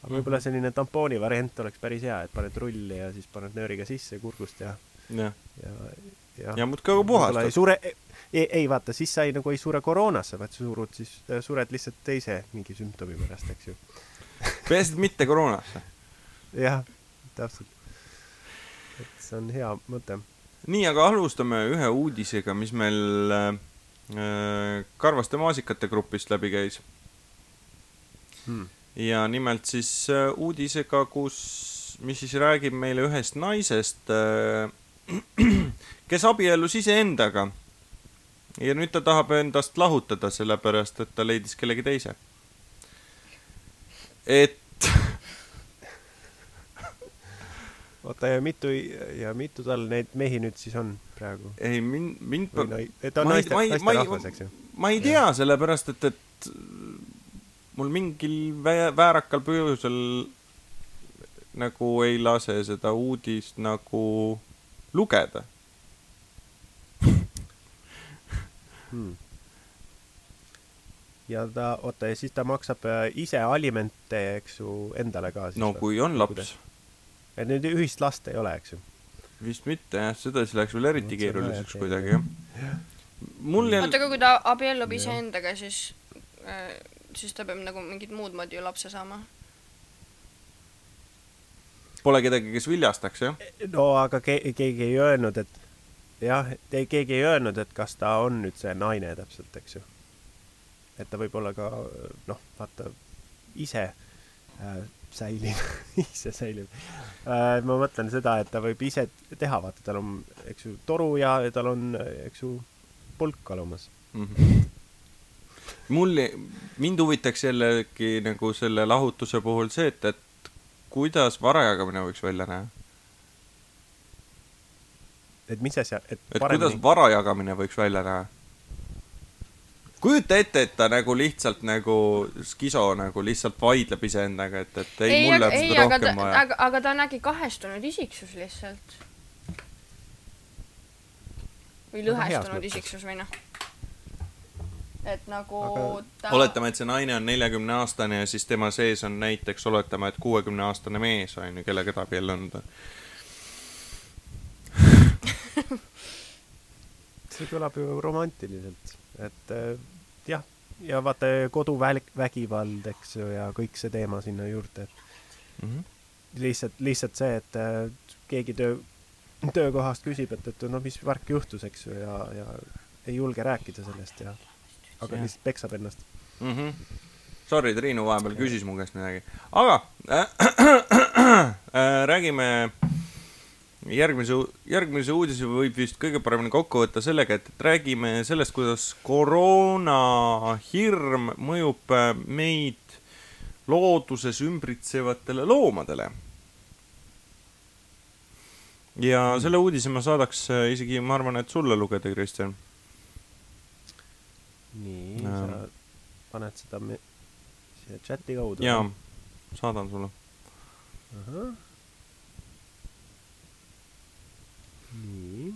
B: aga võib-olla selline tampooni variant oleks päris hea, et paned rulli ja siis paned nööriga sisse kurgust ja, ja, ja
A: ja muudkui aga
B: võib-olla ei
A: puhastad.
B: sure, ei, ei vaata, siis sa ei nagu ei sure koroonasse, vaid sa surud siis, sured lihtsalt teise mingi sümptomi pärast, eks ju.
A: peaasi, et mitte koroonasse.
B: jah, täpselt. et see on hea mõte.
A: nii, aga alustame ühe uudisega, mis meil äh, Karvaste maasikate grupist läbi käis.
B: Hmm.
A: ja nimelt siis äh, uudisega, kus, mis siis räägib meile ühest naisest äh, kes abiellus iseendaga. Ja nüüd ta tahab endast lahutada, sellepärast et ta leidis kellegi teise. et
B: oota, ja mitu, ja mitu tal neid mehi nüüd siis on praegu?
A: ei, mind, mind
B: või nai-, ta on naiste, naisterahvas, eks ju?
A: ma ei tea, sellepärast et, et mul mingil vä- väärakal põhjusel nagu ei lase seda uudist nagu lugeda.
B: Hmm. ja ta, oota, ja siis ta maksab äh, ise alimente, eks ju, endale ka siis
A: no
B: või?
A: kui on laps
B: et nüüd ühist last ei ole, eks ju?
A: vist mitte jah, seda siis läks veel eriti
B: on
A: keeruliseks kuidagi jah. mul
C: oota,
A: jälle,
C: aga kui ta abiellub iseendaga, siis, siis ta peab nagu mingit muud moodi ju lapse saama.
A: pole kedagi, kes viljastaks jah.
B: no aga ke-, keegi ei öelnud, et jah, keegi ei öelnud, et kas ta on nüüd see naine täpselt, eks ju. et ta võib olla ka noh, vaata ise äh, säiliv, ise säiliv äh,. ma mõtlen seda, et ta võib ise teha, vaata, tal on, eks ju, toru ja tal on, eks ju, pulk olemas.
A: Mhm. mul, mind huvitaks jällegi nagu selle lahutuse puhul see, et, et kuidas varajagamine võiks välja näha.
B: Et mis asja, et
A: et Paremini. kuidas vara jagamine võiks välja näha? kujuta ette, et ta nagu lihtsalt nagu skiso nagu lihtsalt vaidleb iseendaga, et, et ei, ei, mulle on
C: ei,
A: seda
C: aga ta
A: rohkem, vaja.
C: aga, aga ta on äkki kahestunud isiksus lihtsalt. või lõhestunud isiksus või noh. et nagu
B: Aga-
C: ta
A: oletame, et see naine on neljakümne aastane ja siis tema sees on näiteks, oletame, et kuuekümne aastane mees on ju, kellega ta abiellunud on.
B: See kõlab ju romantiliselt, et äh, jah, ja vaata koduvägivald, eks ju, ja kõik see teema sinna juurde, et
A: Mhm.
B: lihtsalt, lihtsalt see, et äh, keegi töö, töökohast küsib, et, et no mis värk juhtus, eks ju, ja, ja ei julge rääkida sellest ja aga
A: Jah.
B: lihtsalt peksab ennast.
A: mm. -hmm. Sorry, Triinu vahepeal küsis mu käest midagi, aga äh, äh, räägime järgmise, järgmise uudise võib vist kõige paremini kokku võtta sellega, et, et räägime sellest, kuidas koroonahirm mõjub äh, meid looduses ümbritsevatele loomadele. ja selle uudise ma saadaks äh, isegi, ma arvan, et sulle lugeda, Kristjan.
B: nii
A: Jaa.
B: sa paned seda me- siia chati kaudu.
A: jaa, saadan sulle.
B: ahah. nii.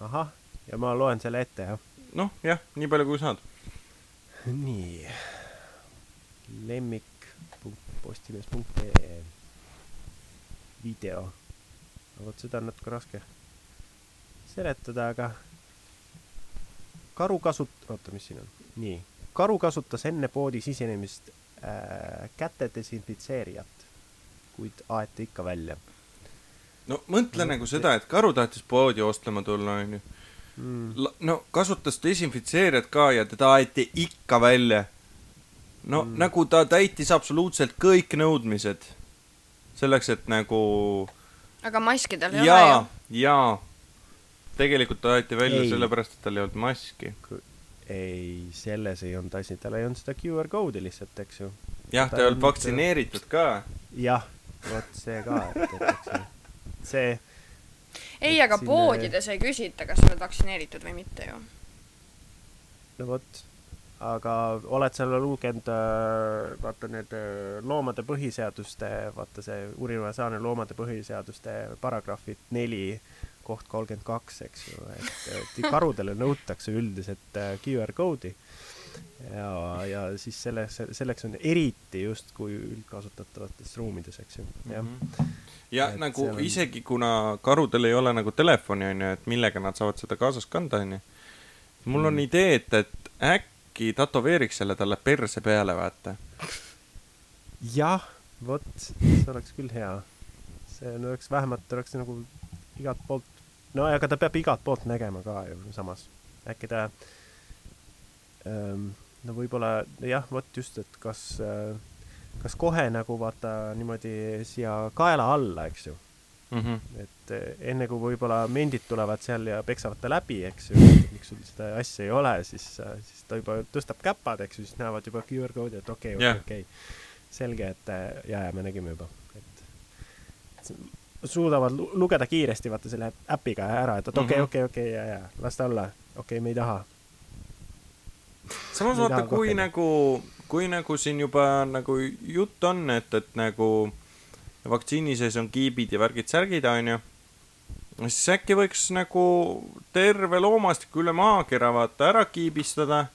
B: ahah, ja ma loen selle ette, jah.
A: noh, jah, nii palju kui saad.
B: nii. lemmik.postimees.ee video. no vot seda on natuke raske seletada, aga karu kasut-, oota, mis siin on? nii. karu kasutas enne poodi sisenemist äh, käte desinfitseerijat, kuid aeti ikka välja
A: no mõtle nagu seda, et karu tahtis poodi ostlema tulla, onju.
B: mm..
A: no kasutas desinfitseerijat ka ja teda aeti ikka välja. no
B: Mm.
A: mm. nagu ta täitis absoluutselt kõik nõudmised. selleks, et nagu
C: aga maski tal ei ole
A: jaa
C: ju.,
A: jaa. tegelikult ta aeti välja
B: Ei.
A: sellepärast, et tal ei olnud maski.
B: ei, selles ei olnud asi, tal ei olnud seda QR code'i lihtsalt, eks ju.
A: jah,
B: Ta
A: ei olnud- vaktsineeritud ka.
B: jah, vot see ka, et, et eks ju. see,
C: ei, aga
B: siin,
C: poodides ei küsita, kas sa oled vaktsineeritud või mitte ju.
B: no vot, aga oled sa lugenud äh, vaata need äh, loomade põhiseaduste, vaata see universaalne loomade põhiseaduste paragrahvid neli koht kolmkümmend kaks, eks ju, et, karudele nõutakse üldiselt äh, QR code'i ja, ja siis selles, selleks on eriti justkui üldkasutatavates ruumides, eks ju, jah.
A: ja
B: Et
A: nagu
B: on-
A: isegi kuna karudel ei ole nagu telefoni onju, et millega nad saavad seda kaasas kanda onju. mul on
B: Mm.
A: idee, et, et äkki tätoveeriks selle talle perse peale, vaata.
B: jah, vot, see oleks küll hea. see on- oleks vähemalt oleks nagu igalt poolt, no aga ta peab igalt poolt nägema ka ju samas. äkki ta no võib-olla jah, vot just, et kas äh,, kas kohe nagu vaata niimoodi siia kaela alla, eks ju.
A: Mhm.
B: et eh, enne kui võib-olla mendid tulevad seal ja peksavad ta läbi, eks ju, miks sul seda asja ei ole, siis, siis ta juba tõstab käpad, eks ju, siis näevad juba QR-koodi, et okei, okei
A: Jah.,
B: okei. selge, et ja, ja me nägime juba, et et suudavad lu- lugeda kiiresti vaata selle äpiga ära, et okei,
A: Mhm.
B: okei, okei, ja, ja las ta olla, okei okay,, me ei taha.
A: Samas vaata, kui
B: kahelda.
A: nagu, kui nagu siin juba nagu jutt on, et, et nagu vaktsiini sees on kiibid ja värgid-särgid, onju, siis äkki võiks nagu terve loomastiku üle maakera vaata ära kiibistada,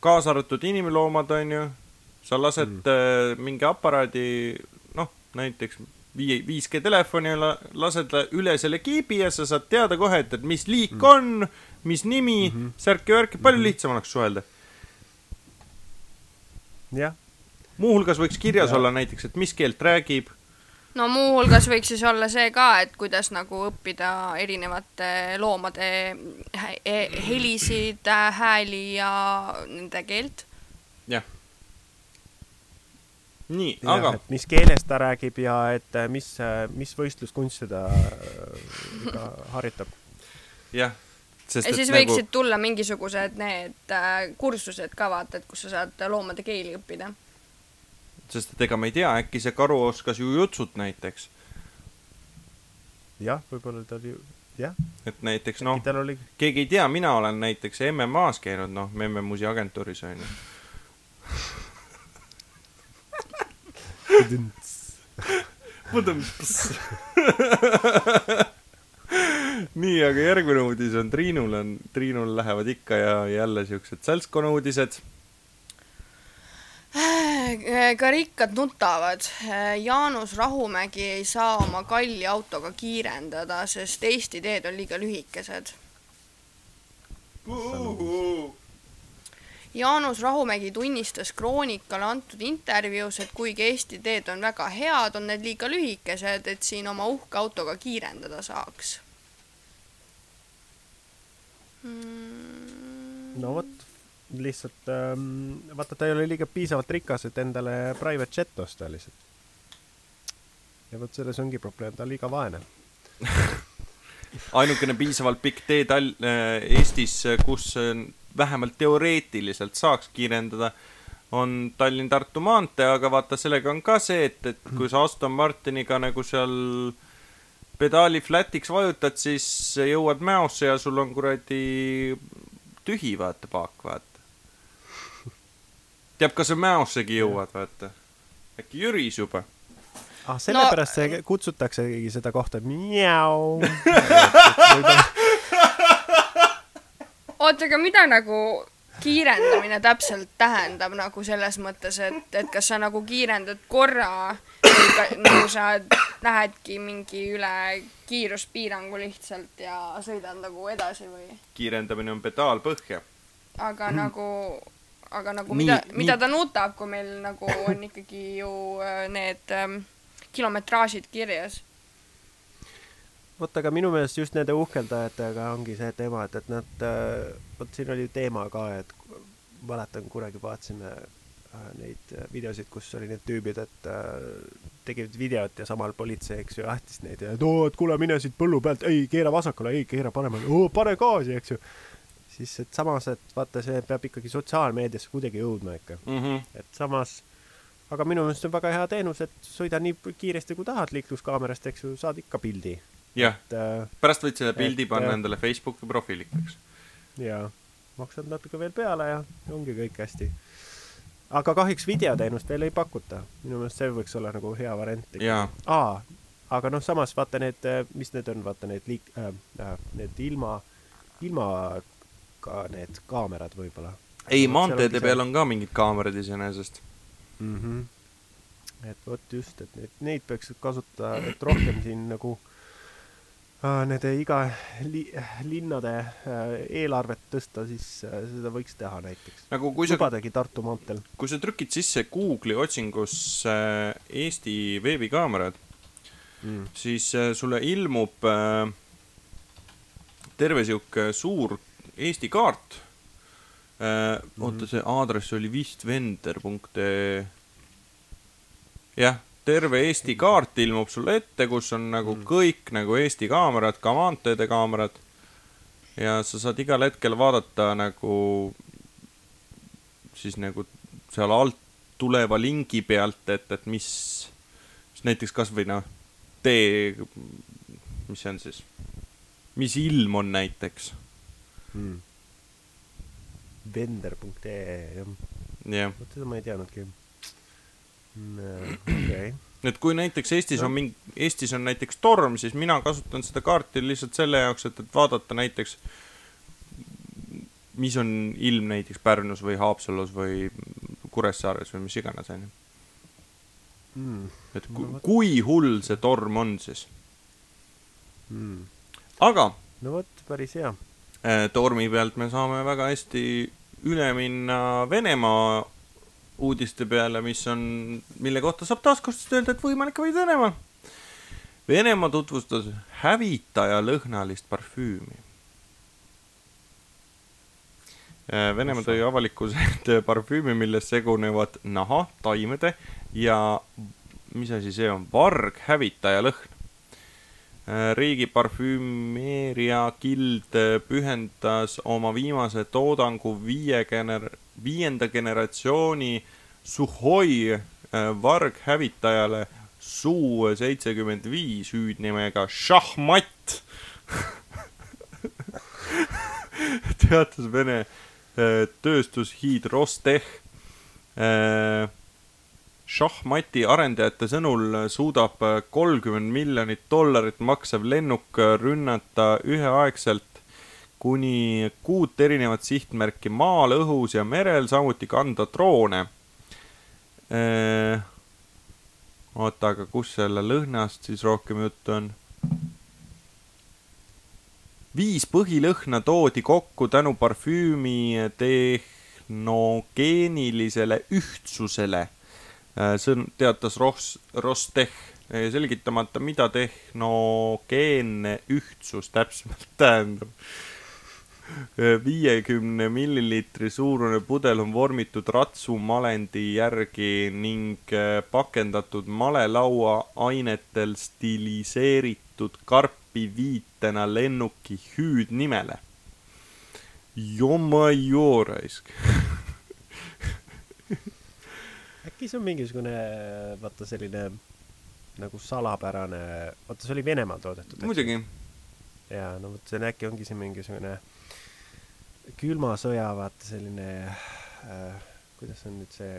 A: kaasa arvatud inimloomad, onju, sa lased
B: Mm.
A: mm. mingi aparaadi, noh, näiteks vii-, 5G telefoni lased la- üle selle kiibi ja sa saad teada kohe, et, et mis liik mm. on, mis nimi mm. -hmm. särki-värki, palju
B: Mhm.
A: lihtsam oleks suhelda.
B: jah,
A: muuhulgas võiks kirjas
B: Ja.
A: olla näiteks, et mis keelt räägib.
C: no muuhulgas võiks siis olla see ka, et kuidas nagu õppida erinevate loomade helisid, hääli ja nende keelt.
A: nii, aga,
B: et mis keeles ta räägib ja et eh, mis, mis võistluskunsti ta eh, ka harjutab.
A: jah. sest
C: ja siis
A: nagu
C: võiksid tulla mingisugused need äh, kursused ka vaata, et kus sa saad loomade keeli õppida.
A: sest et ega me ei tea, äkki see karu oskas ju jutsut näiteks.
B: jah, võib-olla ta oli, jah,
A: et näiteks noh,
B: oli,
A: keegi ei tea, mina olen näiteks MM-as käinud, noh, Memme Musi agentuuris onju. nii, aga järgmine uudis on Triinul on, Triinul lähevad ikka ja jälle siuksed seltskonna uudised.
C: ka rikkad nutavad. Jaanus Rahumägi ei saa oma kalli autoga kiirendada, sest Eesti teed on liiga lühikesed. Jaanus Rahumägi tunnistas Kroonikale antud intervjuus, et kuigi Eesti teed on väga head, on need liiga lühikesed, et siin oma uhke autoga kiirendada saaks mm..
B: no vot, lihtsalt ähm, vaata, ta ei ole liiga piisavalt rikas, et endale private jet osta lihtsalt. ja vot selles ongi probleem, ta on liiga vaene.
A: ainukene piisavalt pikk tee Tal-, Eestis, kus äh, vähemalt teoreetiliselt saaks kiirendada, on Tallinn-Tartu maantee, aga vaata, sellega on ka see, et, et kui sa Aston Martiniga nagu seal pedaali flat'iks vajutad, siis jõuad Mäosse ja sul on kuradi tühi, vaata, paak, vaata. teab, kas sa Mäossegi jõuad, vaata. äkki Jüris juba.
B: ah, sellepärast no, see kutsutaksegi seda kohta mjau.
C: oota, aga mida nagu kiirendamine täpselt tähendab nagu selles mõttes, et, et kas sa nagu kiirendad korra või ka, nagu sa lähedki mingi üle kiiruspiirangu lihtsalt ja sõidad nagu edasi või?
A: kiirendamine on pedaal põhja.
C: aga mm. nagu, aga nagu
A: Nii-
C: mida, mida ta nutab, kui meil nagu on ikkagi ju äh, need ähm, kilometraažid kirjas.
B: vot, aga minu meelest just nende uhkeldajatega ongi see teema, et, et nad, vot siin oli teema ka, et mäletan kunagi vaatasime äh, neid äh, videosid, kus oli need tüübid, et äh, tegid videot ja samal politsei, eks ju, ähtis neid ja et oo, et kuule, mine siit põllu pealt, ei keera vasakule, ei keera paremale, oo pane gaasi, eks ju. siis, et samas, et vaata, see peab ikkagi sotsiaalmeediasse kuidagi jõudma ikka,
A: Mm -hmm.
B: et samas aga minu meelest on väga hea teenus, et sõida nii kiiresti kui tahad liikluskaamerast, eks ju, saad ikka pildi,
A: jah,
B: äh,
A: pärast võid selle pildi panna
B: äh,
A: endale Facebooki profiiliks.
B: ja maksad natuke veel peale ja ongi kõik hästi. aga kahjuks videoteenust veel ei pakuta, minu meelest see võiks olla nagu hea variant.
A: Jaa.
B: aa, aga noh, samas vaata need, mis need on, vaata need liik- äh,, äh, need ilma, ilma ka need kaamerad võib-olla
A: ei, maanteede peal on ka mingid kaamerad iseenesest.
B: mm. -hmm. et vot just, et neid, neid peaks kasutada, et rohkem siin nagu nende iga li, linnade äh, eelarvet tõsta, siis äh, seda võiks teha näiteks.
A: nagu kui sa,
B: lubadagi Tartu maanteel.
A: kui sa trükid sisse Google'i otsingusse Eesti veebikaamerad,
B: Mm.
A: siis äh, sulle ilmub äh, terve sihuke suur Eesti kaart äh,. oota, see aadress oli vist vender.ee. jah, terve Eesti kaart ilmub sulle ette, kus on nagu kõik nagu Eesti kaamerad, ka maanteede kaamerad. ja sa saad igal hetkel vaadata nagu siis nagu seal alt tuleva lingi pealt, et, et mis, mis näiteks kasvõi noh, tee, mis see on siis, mis ilm on näiteks,
B: Mm. Vender.ee, jah.
A: jah.
B: vot seda ma ei teadnudki. okei.
A: et kui näiteks Eestis on mingi, Eestis on näiteks torm, siis mina kasutan seda kaarti lihtsalt selle jaoks, et, et vaadata näiteks, mis on ilm näiteks Pärnus või Haapsalus või Kuressaares või mis iganes, onju.
B: Mm.
A: et ku,
B: No
A: kui hull see torm on siis.
B: Mm.
A: aga
B: no vot, päris hea.
A: äh, tormi pealt me saame väga hästi üle minna Venemaa uudiste peale, mis on, mille kohta saab taaskord öelda, et võimalik vaid Venemaa. Venemaa tutvustas hävitaja lõhnalist parfüümi. Venemaa tõi avalikkuse ette parfüümi, milles segunevad naha, taimede ja mis asi see on, varg hävitaja lõhn. Riigi parfümeeria gild pühendas oma viimase toodangu viie gener-, viienda generatsiooni Suhoi äh, varghävitajale Suu seitsekümmend viis hüüdnimega Šahmat. teatas Vene äh, tööstushiid Rosteh. Šahmati arendajate sõnul suudab kolmkümmend miljonit dollarit maksev lennuk rünnata üheaegselt kuni kuut erinevat sihtmärki maal, õhus ja merel, samuti kanda droone. oota, aga kus selle lõhnast siis rohkem juttu on? viis põhilõhna toodi kokku tänu parfüümi tehnogeenilisele ühtsusele. See on, teatas Ros-, Rosteh, selgitamata, mida tehnogeenne ühtsus täpsemalt tähendab. viiekümne milliliitri suurune pudel on vormitud ratsumalendi järgi ning pakendatud malelaua ainetel stiliseeritud karpi viitena lennuki hüüdnimele. Jomajo raisk.
B: äkki see on mingisugune, vaata selline nagu salapärane, vaata see oli Venemaal toodetud.
A: muidugi,
B: jaa, no vot see on äkki ongi see mingisugune külma sõja vaata selline äh,, kuidas on nüüd see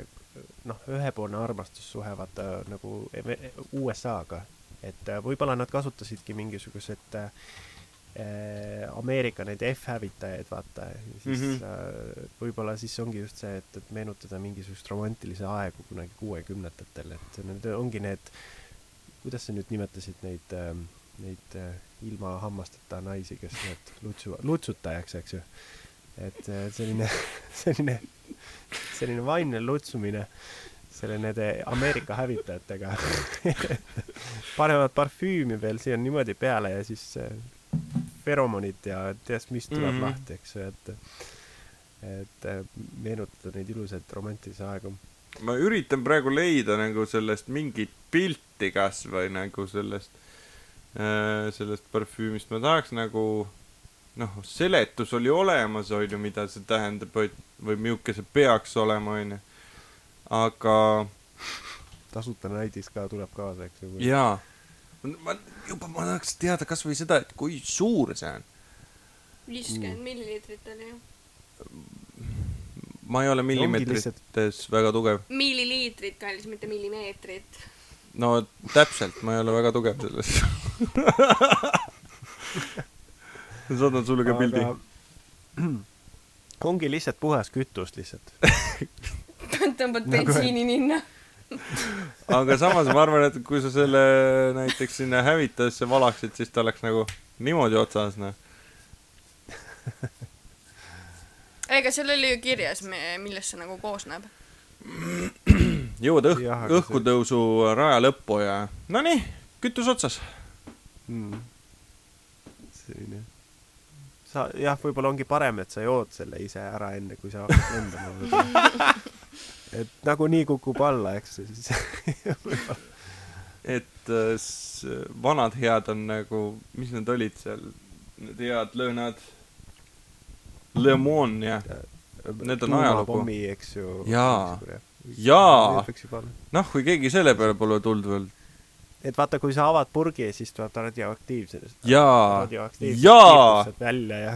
B: noh, ühepoolne armastussuhe vaata nagu e- USA-ga, et äh, võib-olla nad kasutasidki mingisugused äh, Ameerika neid F-hävitajaid vaata siis mm. -hmm. võib-olla siis ongi just see, et, et meenutada mingisugust romantilisi aegu kunagi kuuekümnendatel, et need ongi need, kuidas sa nüüd nimetasid neid äh, neid äh, ilma hammasteta naisi, kes need lutsu, lutsutajaks, eks ju. et selline, selline, selline vaimne lutsumine selle nende Ameerika hävitajatega. panevad parfüümi veel siia niimoodi peale ja siis äh, feromonid ja tead mis tuleb mm. -hmm. lahti, eks ju, et et äh, meenutada neid ilusaid romantilisi aegu.
A: ma üritan praegu leida nagu sellest mingit pilti kasvõi nagu sellest, sellest parfüümist, ma tahaks nagu noh, seletus oli olemas, on ju, mida see tähendab või, või milline see peaks olema, on ju. aga
B: tasuta näidis ka tuleb kaasa, eks ju.
A: jaa, ma juba, ma tahaks teada kasvõi seda, et kui suur see on.
C: viiskümmend milliliitrit oli ju.
A: ma ei ole millimeetrites väga tugev.
C: milliliitrit, kallis, mitte millimeetrit.
A: no täpselt, ma ei ole väga tugev selles. saadan sulle ka pildi.
B: ongi lihtsalt puhas kütus lihtsalt.
C: tõmbad
B: Nagu-
C: bensiini ninna.
A: Aga samas ma arvan, et kui sa selle näiteks sinna hävitajasse valaksid, siis ta oleks nagu niimoodi otsas noh.
C: ega seal oli ju kirjas, millest see nagu koosneb.
A: jõuad õh-
B: Jah,, aga see-
A: õhkutõusu raja lõppu ja nonii, kütus otsas.
B: mm.. selline. sa jah, võib-olla ongi parem, et sa jood selle ise ära, enne kui sa hakkad lendama. et nagunii kukub alla, eks siis
A: et äh, vanad head on nagu, mis need olid seal, need head lõhnad. Le Mon ja, Need on ajalugu.
B: eks ju.
A: Jaa. Jaa. noh, kui keegi selle peale pole tulnud veel.
B: et vaata, kui sa avad purgi, siis tuleb ta radioaktiivsena.
A: jaa, jaa,
B: välja ja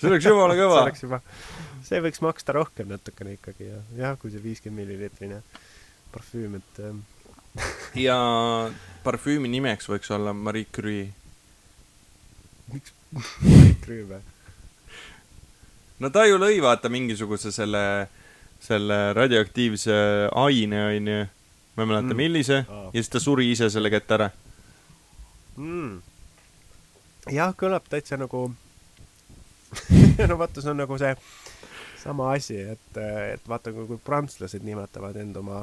A: see oleks jumala
B: see
A: kõva.
B: oleks juba, see võiks maksta rohkem natukene ikkagi ja, jah, kui see viiskümmend milliliitrine parfüüm, et ähm,
A: ja parfüümi nimeks võiks olla Marie Curie.
B: krüüme.
A: no ta ju lõi vaata mingisuguse selle, selle radioaktiivse aine, onju. ma ei mäleta
B: Mm.
A: millise
B: Aa.
A: ja siis ta suri ise selle kätte ära.
B: mm.. jah, kõlab täitsa nagu no vaata, see on nagu see sama asi, et, et vaata, kui prantslased nimetavad end oma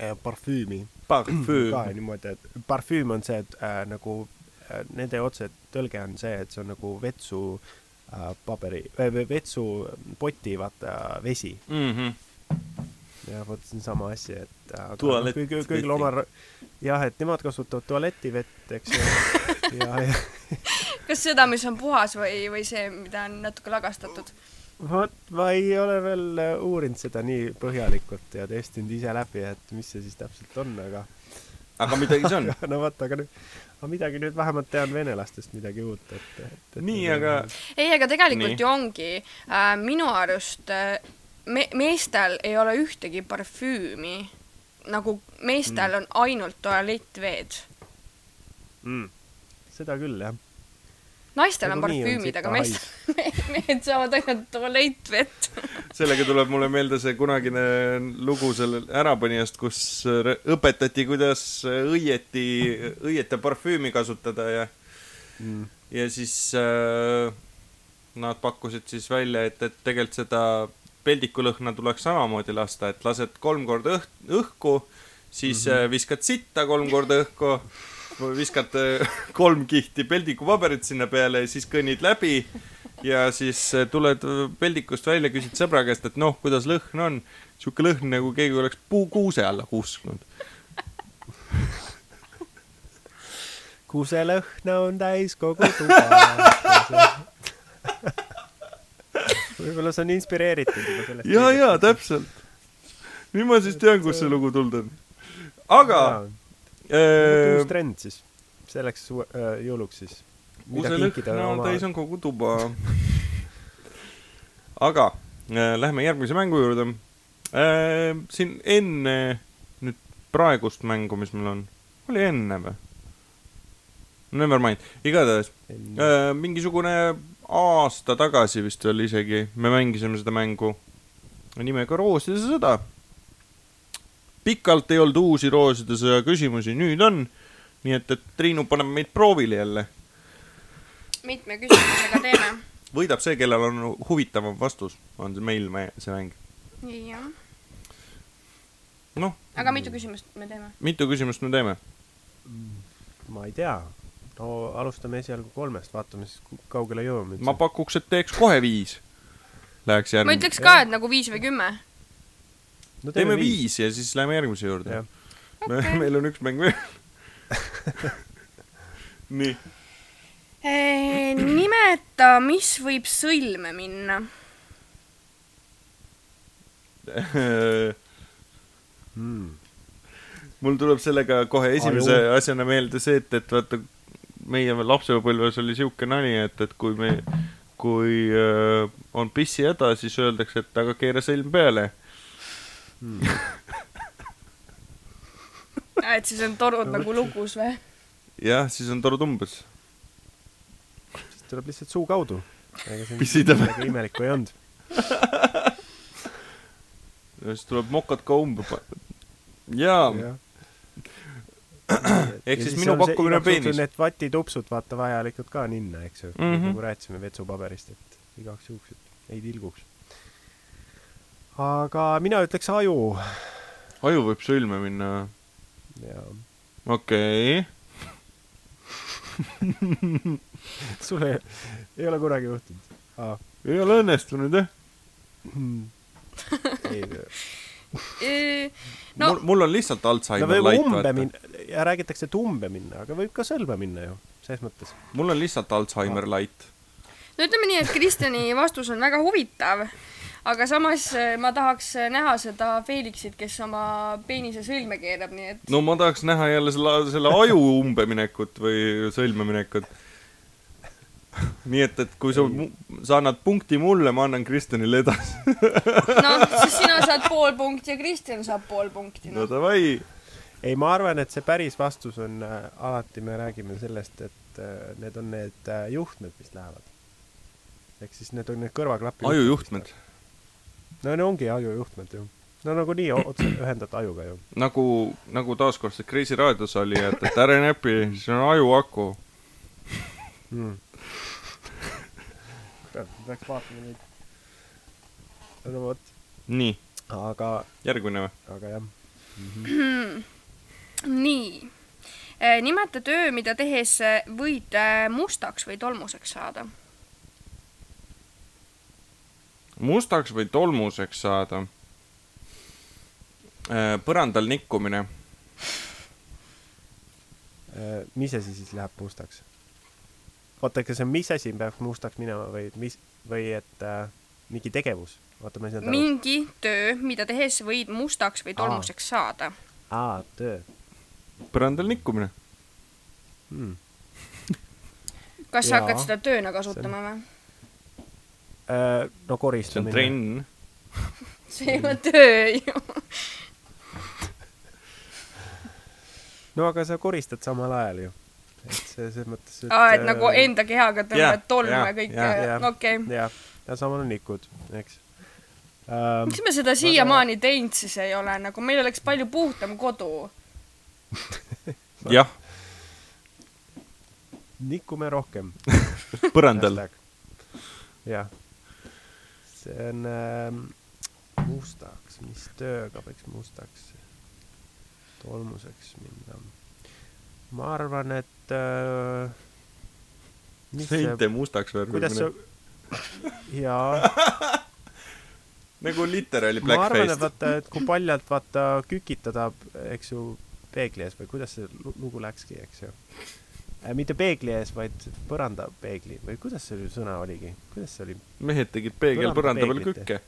B: äh, parfüümi ka
A: parfüüm.
B: niimoodi, et parfüüm on see, et äh, nagu äh, nende otsetõlge on see, et see on nagu vetsu äh, paberi äh,, vetsupoti vaata vesi
A: Mm -hmm.
B: ja vot see on sama asi, et aga
A: Tualett-
B: noh, kõigil, kõigil oma jah, et nemad kasutavad tualetivett, eks ju, ja, ja
C: kas seda, mis on puhas või, või see, mida on natuke lagastatud?
B: Vot ma ei ole veel äh, uurinud seda nii põhjalikult ja testinud ise läbi, et mis see siis täpselt on, aga
A: aga midagi see on.
B: no vot, aga nüüd, aga midagi nüüd vähemalt tean venelastest midagi uut, et, et,
A: nii, aga
C: ei, aga tegelikult
A: Nii.
C: nii. ju ongi äh, minu arust äh, me-, meestel ei ole ühtegi parfüümi, nagu meestel mm. on ainult tualettveed.
B: mm, seda küll jah.
C: Naistel on
B: Nagunii on
C: parfüümid, aga meestel, mehed saavad ainult tualettvett.
A: sellega tuleb mulle meelde see kunagine lugu sellel Ärapanijast, kus õpetati, kuidas õieti, õiete parfüümi kasutada ja,
B: Mm.
A: ja siis äh, nad pakkusid siis välja, et, et tegelikult seda peldikulõhna tuleks samamoodi lasta, et lased kolm korda õh-, õhku, siis mm -hmm. viskad sitta kolm korda õhku, viskad äh, kolm kihti peldikupaberit sinna peale ja siis kõnnid läbi ja siis äh, tuled äh, peldikust välja, küsid sõbra käest, et noh, kuidas lõhn on. sihuke lõhn nagu keegi oleks puukuuse alla kusknud.
B: kuselõhna on täis kogu tuba. võib-olla see on inspireeritud juba sellest.
A: ja, ja. täpselt. nüüd ma siis tean, kust see lugu tulnud on. aga äh,
B: uus trend siis, selleks äh, jõuluks siis.
A: kuselõhna on kogu tuba. aga äh, lähme järgmise mängu juurde äh,. siin enne nüüd praegust mängu, mis meil on, oli enne või? Never mind, igatahes äh, mingisugune aasta tagasi vist veel isegi me mängisime seda mängu nimega Rooside sõda. Pikalt ei olnud uusi Rooside sõja küsimusi, nüüd on. nii et, et Triinu paneb meid proovile jälle.
C: mitme küsimusega teeme?
A: võidab see, kellel on huvitavam vastus, on see meil me, see mäng.
C: jah.
A: noh,
C: aga mitu küsimust me teeme?
A: mitu küsimust me teeme?
B: ma ei tea. no alustame esialgu kolmest, vaatame siis, kaugele jõuame.
A: ma pakuks, et teeks kohe viis. Läheks
C: ma
A: järgmine.
C: ütleks ka, et nagu viis või kümme.
B: No,
A: teeme viis ja siis läheme järgmise juurde. Me, meil on üks mäng veel. nii,
C: nimeta, mis võib sõlme minna.
B: Mm.
A: mul tuleb sellega kohe esimese
B: Aju.
A: asjana meelde see, et, et vaata, meie lapsepõlves oli siuke nali, et, et kui me, kui äh, on pissihäda, siis öeldakse, et aga keera sõlm peale.
C: et siis on torud nagu lugus või?
A: jah, siis on torud umbes.
B: siis tuleb lihtsalt suu kaudu.
A: Pissida või?
B: midagi imelikku ei olnud.
A: ja siis tuleb mokad ka umbe. jaa, Ehk siis minu pakkumine peenis.
B: Need vatitupsud vaata vajalikud ka ninna, eks ju mm. -hmm., nagu rääkisime vetsupaberist, et igaks juhuks, et ei tilguks. Aga mina ütleks aju
A: aju võib sõlme minna.
B: ja
A: okei
B: sul ei, ei ole kunagi juhtunud ah.?
A: ei ole õnnestunud jah
B: ei,
C: no
A: mul, mul on lihtsalt
B: no
A: Alzheimer
B: võib
A: light,
B: umbe minna ja räägitakse, et umbe minna, aga võib ka sõlme minna ju, selles mõttes.
A: mul on lihtsalt Alzheimer light.
C: no ütleme nii, et Kristjani vastus on väga huvitav, aga samas eh, ma tahaks näha seda Felixit, kes oma peenise sõlme keerab, nii et
A: no ma tahaks näha jälle selle, selle aju umbeminekut või sõlmeminekut. nii et, et kui sa, sa annad punkti mulle, ma annan Kristjanile edasi.
C: noh, siis sina saad pool punkti ja Kristjan saab pool punkti
A: no
C: no..
A: davai.
B: ei, ma arvan, et see päris vastus on äh,, alati me räägime sellest, et äh, need on need äh, juhtmed, mis lähevad. ehk siis need on need kõrvaklapi
A: ajujuhtmed.
B: No need ongi ajujuhtmed ju. no nagunii otse ühendad ajuga ju.
A: nagu, nagu taaskord see Kreisi raadios oli, et, et ära näpi, see on ajuaku.
B: mm.. kurat, peaks vaatama neid. no vot,
A: nii,
B: aga,
A: järgmine või?
B: aga jah.
C: nii. nimeta töö, mida tehes eh, võid eh, mustaks või tolmuseks saada.
A: Mustaks või tolmuseks saada? põrandal nikkumine.
B: Äh, mis asi siis läheb mustaks? oota, kas see on mis asi peab mustaks minema või mis, või et äh, mingi tegevus? oota, ma ei saanud aru.
C: mingi töö, mida tehes võid mustaks või tolmuseks saada.
B: aa, töö
A: põrandal nikkumine.
B: hmm..
C: kas sa
B: Jaa.
C: hakkad seda tööna kasutama või?
B: Äh, no
A: see on
B: koristamine.
A: trenn.
C: see ei ole töö ju.
B: no aga sa koristad samal ajal ju. et see, selles mõttes, et
C: aa, et nagu enda kehaga tõmbad tolmu
A: jah,
C: ja kõik
A: jah,
B: jah.,
C: okei.
B: jah, ja samal on nikud, eks ähm,.
C: miks me seda siiamaani teinud siis ei ole, nagu meil oleks palju puhtam kodu.
A: jah,
B: nikume rohkem.
A: põrandal.
B: jah. See on ähm, mustaks, mis tööga võiks mustaks, tolmuseks minna? ma arvan, et äh, mis see,
A: seinte mustaks
B: kuidas see
A: värvimine.
B: jaa,
A: nagu literaali
B: ma arvan, et
A: blackface.
B: vaata, et kui paljalt vaata kükitada, eks ju, peegli ees või kuidas see lu- lugu läkski, eks ju. Mitte peegli ees, vaid põrandapeegli või kuidas see sõna oligi, kuidas see oli?
A: mehed tegid peegel
B: Põranda
A: peal kükke.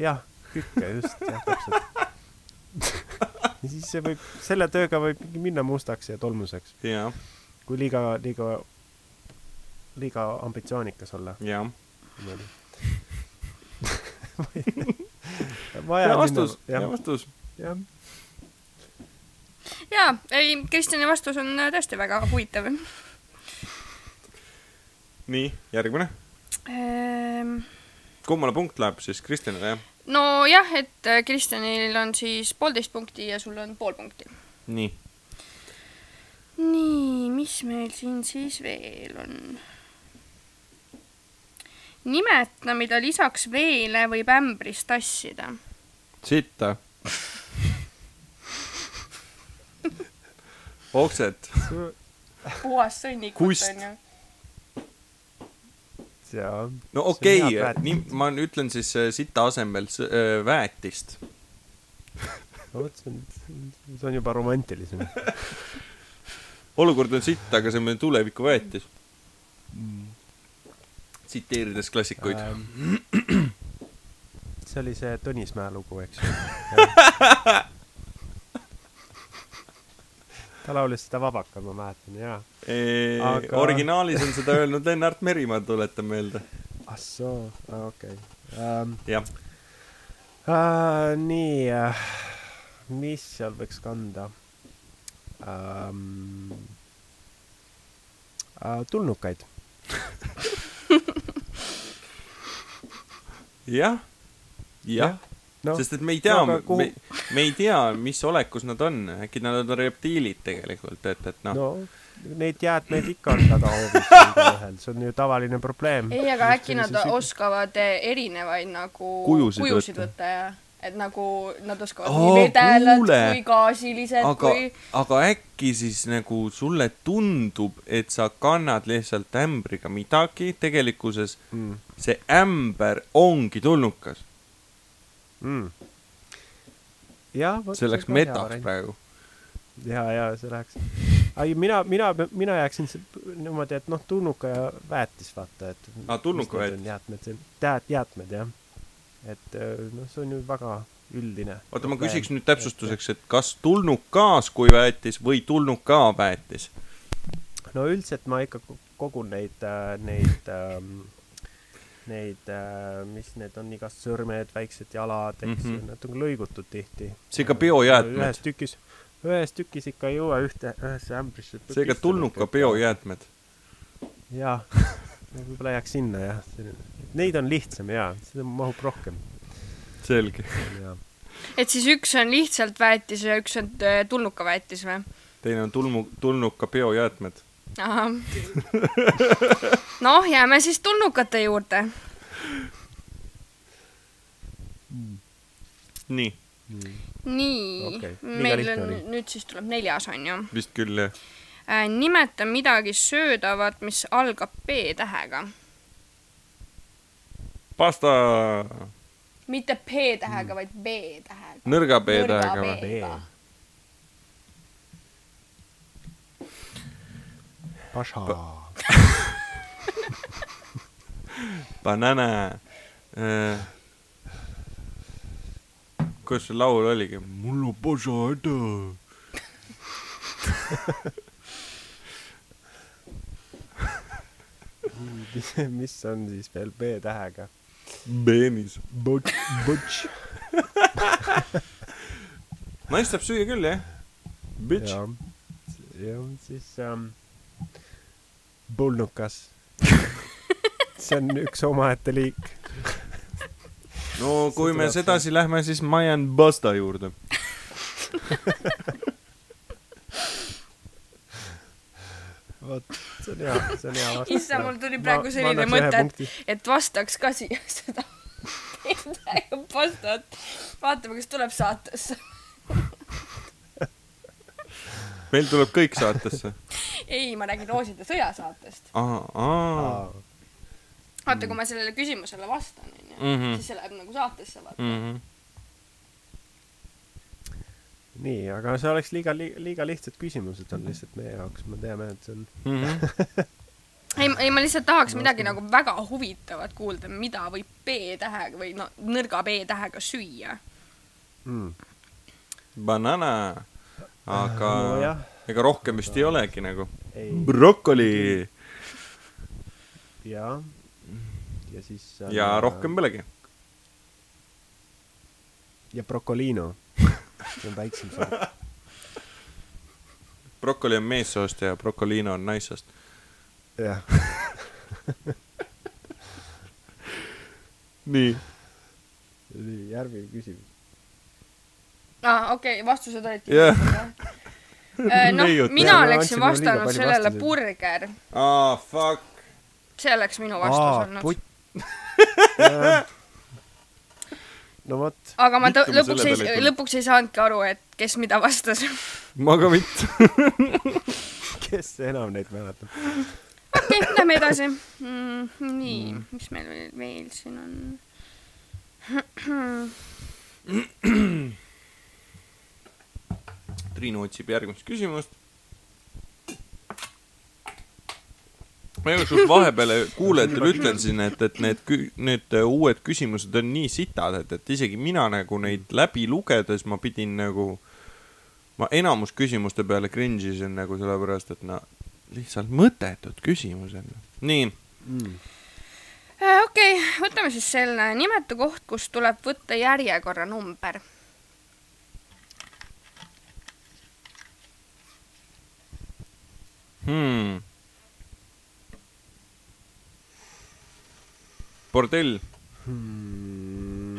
B: jah, kükke just, jah, täpselt. ja siis see võib, selle tööga võib minna mustaks ja tolmuseks, kui liiga, liiga, liiga ambitsioonikas olla.
A: jah.
B: niimoodi.
A: hea vastus, hea vastus.
B: jah,
C: jaa, ei, Kristjani vastus on äh, tõesti väga huvitav.
A: nii, järgmine.
C: Ehm,
A: kummale punkt läheb siis Kristjanile, jah?
C: nojah, et äh, Kristjanil on siis poolteist punkti ja sul on pool punkti.
A: nii.
C: nii, mis meil siin siis veel on? nimeta, mida lisaks veele võib ämbris tassida.
A: sitta. okset.
C: puhas sõnnikut onju.
B: jaa.
A: no okei okay,, nii, ma ütlen siis äh, sita asemel s- äh, väetist.
B: no vot, see on, see on juba romantilisem.
A: olukord on sitt, aga see on meie tuleviku väetis. tsiteerides klassikuid.
B: Ähm, see oli see Tõnismäe lugu, eks ju. ta laulis seda Vabakal, ma mäletan, jaa. aga-
A: originaalis on seda öelnud Lennart Merimaa, tuletan meelde.
B: ah soo, okei. Ähm,
A: jah,
B: nii, mis seal võiks kanda ähm,? tulnukaid.
A: jah, jah,
B: noh,
A: sest et me ei tea
B: no kuhu-
A: me, me ei tea, mis olekus nad on, äkki nad on reptiilid tegelikult, et, et noh no.,
B: no neid jäätmeid ikka on tagahoovis igaühel, see on ju tavaline probleem.
C: ei, aga äkki nad oskavad eh, erinevaid nagu
A: Kujusid
C: kujusid
A: võtta.
C: võtta ja et nagu nad oskavad
A: Aa,
C: nii vedelad kui gaasilised
A: aga
C: kui,
A: aga äkki siis nagu sulle tundub, et sa kannad lihtsalt ämbriga midagi, tegelikkuses
B: mm..
A: see ämber ongi tulnukas.
B: Mm.
A: see läks metaks. praegu.
B: ja, ja see läheks. ei, mina, mina, mina jääksin niimoodi, et noh, tulnuka ja väetis, vaata, et.
A: Aa, tulnuka väetis.
B: jäätmed, jäät-, jäätmed, jah. et öö, noh, see on ju väga üldine.
A: oota, ma küsiks nüüd täpsustuseks, et kas tulnukas kui väetis või tulnuka väetis?
B: no üldiselt ma ikka ko- kogun neid, neid ähm, neid, mis need on, igast sõrmed, väiksed jalad, eks ju mm -hmm., nad on lõigutud tihti.
A: seega biojäätmed
B: ühes, tükis, ühes tükis ikka ei jõua ühte, ühesse ämbrisse.
A: seega tulnuka. biojäätmed.
B: jaa, võib-olla jääks sinna jah, neid on lihtsam jaa, seda mahub rohkem,
A: selge.
C: et siis üks on lihtsalt väetis ja üks on eh, tulnukaväetis või?
A: teine on tulnu, tulnuka biojäätmed.
C: noh, jääme siis tulnukate juurde.
A: nii,
C: nii okay., meil on nüüd siis tuleb neljas on ju
A: vist küll jah.
C: äh,. nimeta midagi söödavat, mis algab B tähega,
A: pasta
C: mitte P tähega, vaid B tähega.
A: nõrga B tähega või?
B: Paša.
A: Banana äh,. kuidas see laul oligi? mul on pasa häda.
B: mis on siis veel B tähega?
A: Beenis.
B: Butš, butš.
A: naist saab süüa küll jah. Bitch.
B: jah, siis ähm, pulnukas. see on üks omaette liik.
A: no kui me sedasi lähme, siis ma jään pasta juurde.
B: vot, see on hea, see on hea vastus.
C: issand, mul tuli praegu selline mõte, et, et vastaks ka siia seda täiega pastat. vaatame, kas tuleb saatesse.
A: Meil tuleb kõik saatesse.
C: ei, ma räägin Rooside sõja saatest.
A: aa, aa.
C: vaata, kui ma sellele küsimusele vastan, onju,
A: Mhm.
C: siis see läheb nagu saatesse, vaata.
A: Mhm.
B: nii, aga see oleks liiga, liiga lihtsad küsimused on lihtsalt meie jaoks, me teame, et see on
A: Mhm.
C: ei, ei ma lihtsalt tahaks midagi nagu väga huvitavat kuulda, mida võib B tähega või no nõrga B tähega süüa.
B: mm..
A: Banana. Aga
B: nojah,
A: ega rohkem vist ei olegi nagu. brokoli
B: jaa. ja siis
A: ja
B: äh,
A: rohkem polegi.
B: ja Brocolino. see on väiksem sort.
A: brokoli on meessoost ja brokoliino on naissoost.
B: jah,
A: nii.
B: järgmine küsimus.
C: aa, okei okay,, vastused olidki
A: Jah.
C: Äh, noh mina oleksin vastanud sellele
B: vastuseid.
C: burger.
A: aa, fuck.
C: see oleks minu vastus olnud.
B: putt. no vot,
C: aga ma
A: ma
C: lõpuks ei lõpuks ei saanudki aru, et kes mida vastas.
A: ma ka mitte.
B: kes enam neid mäletab?
C: okei, lähme edasi mm,. nii, mis meil veel, veel siin on?
A: Triinu otsib järgmist küsimust. ma igatahes vahepeale kuulajatele ütlen siin, et, et need, need uued küsimused on nii sitad, et, et isegi mina nagu neid läbi lugedes ma pidin nagu, ma enamus küsimuste peale cringe isin nagu sellepärast, et no lihtsalt mõttetud küsimused. nii,
B: Mm.
C: Äh, okei, võtame siis selle, nimeta koht, kust tuleb võtta järjekorranumber.
A: hmm.. bordell,
B: Hmm.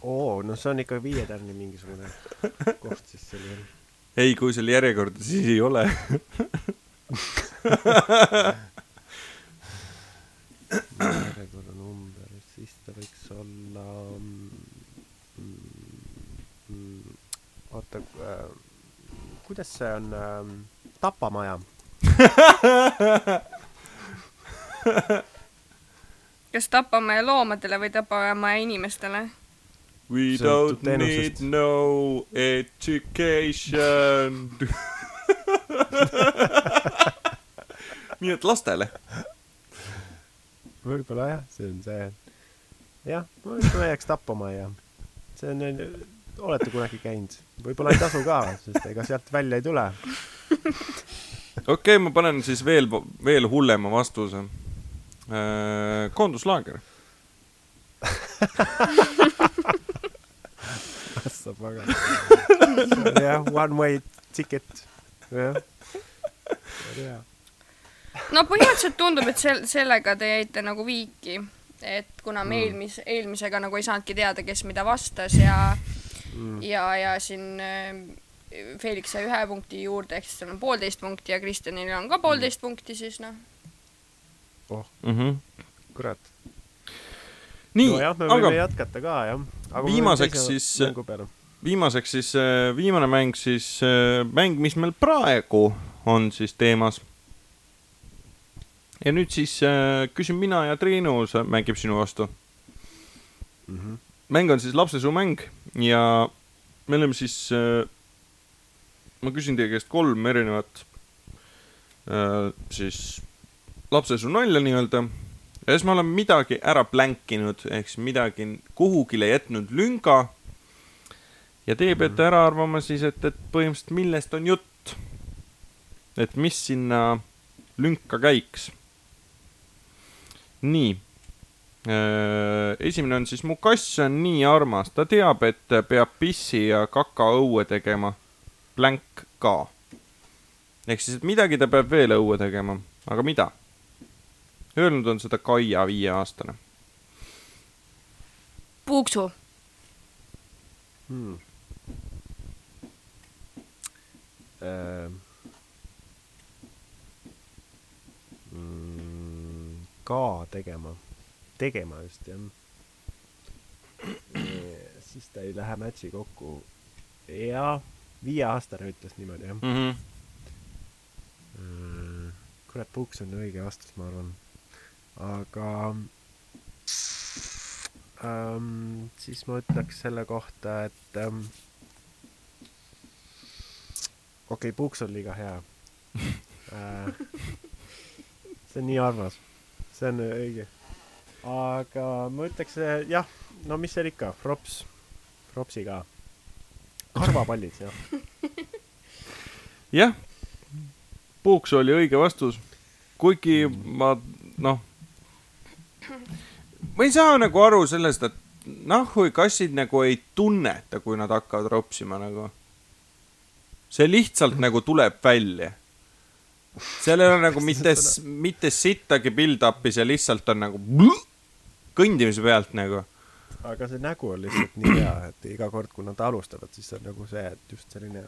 B: oo, no see on ikka viie tärni mingisugune koht siis selline.
A: ei, kui seal järjekorda, siis ei ole.
B: järjekorranumber, siis ta võiks olla mm, mm, oota äh,, kuidas see on äh,, tapamaja.
C: kas tapame loomadele või tapame inimestele?
A: We don't need no education. nii et lastele.
B: võib-olla jah, see on see. jah, ma jääks tapamajja. see on, olete kunagi käinud? võib-olla ei tasu ka, sest ega sealt välja ei tule.
A: okei okay,, ma panen siis veel, veel hullema vastuse. koonduslaager.
B: sa pagan. jah, one way ticket. jah.
C: no põhimõtteliselt tundub, et sel-, sellega te jäite nagu viiki, et kuna me
B: Mm.
C: eelmis-, eelmisega nagu ei saanudki teada, kes mida vastas ja
B: Mm.
C: ja, ja siin äh, Felix sai ühe punkti juurde, ehk siis tal on poolteist punkti ja Kristjanil on ka poolteist punkti, siis noh.
A: Mm -hmm.
B: kurat.
A: nii
B: nojah, me
A: aga
B: jätkata ka jah.
A: Viimaseks siis- viimaseks siis äh, viimane mäng siis äh, mäng, mis meil praegu on siis teemas. ja nüüd siis äh, küsin mina ja Triinu mängib sinu vastu.
B: Mhm.
A: Mäng on siis lapsesuumäng ja me oleme siis äh,, ma küsin teie käest kolm erinevat äh, siis lapsesuu nalja nii-öelda ja siis me oleme midagi ära plänkinud ehk siis midagi kuhugile jätnud lünga ja teie peate ära arvama siis, et, et põhimõtteliselt millest on jutt. et mis sinna lünka käiks. nii. Esimene on siis mu kass on nii armas, ta teab, et peab pissi ja kaka õue tegema. Blank ka. ehk siis, et midagi ta peab veel õue tegema, aga mida? Öelnud on seda Kaia viieaastane.
C: puuksu.
B: Hmm. Äh, mm, ka tegema, tegema just jah. siis ta ei lähe match'i kokku. jah, viieaastane ütles niimoodi jah
A: Mm -hmm.
B: mm,. kurat, puuks on õige vastus, ma arvan. aga ähm, siis ma ütleks selle kohta, et ähm, okei okay,, puuks on liiga hea äh,. see on nii armas, see on õige. Aga ma ütleks jah, no mis seal ikka, props, propsi ka. karvapallid, jah.
A: jah, puuks oli õige vastus, kuigi ma noh, ma ei saa nagu aru sellest, et nahhui kassid nagu ei tunneta, kui nad hakkavad ropsima nagu. see lihtsalt nagu tuleb välja. seal ei ole nagu mitte, mitte sittagi build-up'i, see lihtsalt on nagu blõ, kõndimise pealt nagu.
B: aga see nägu on lihtsalt nii hea, et iga kord, kui nad alustavad, siis on nagu see, et just selline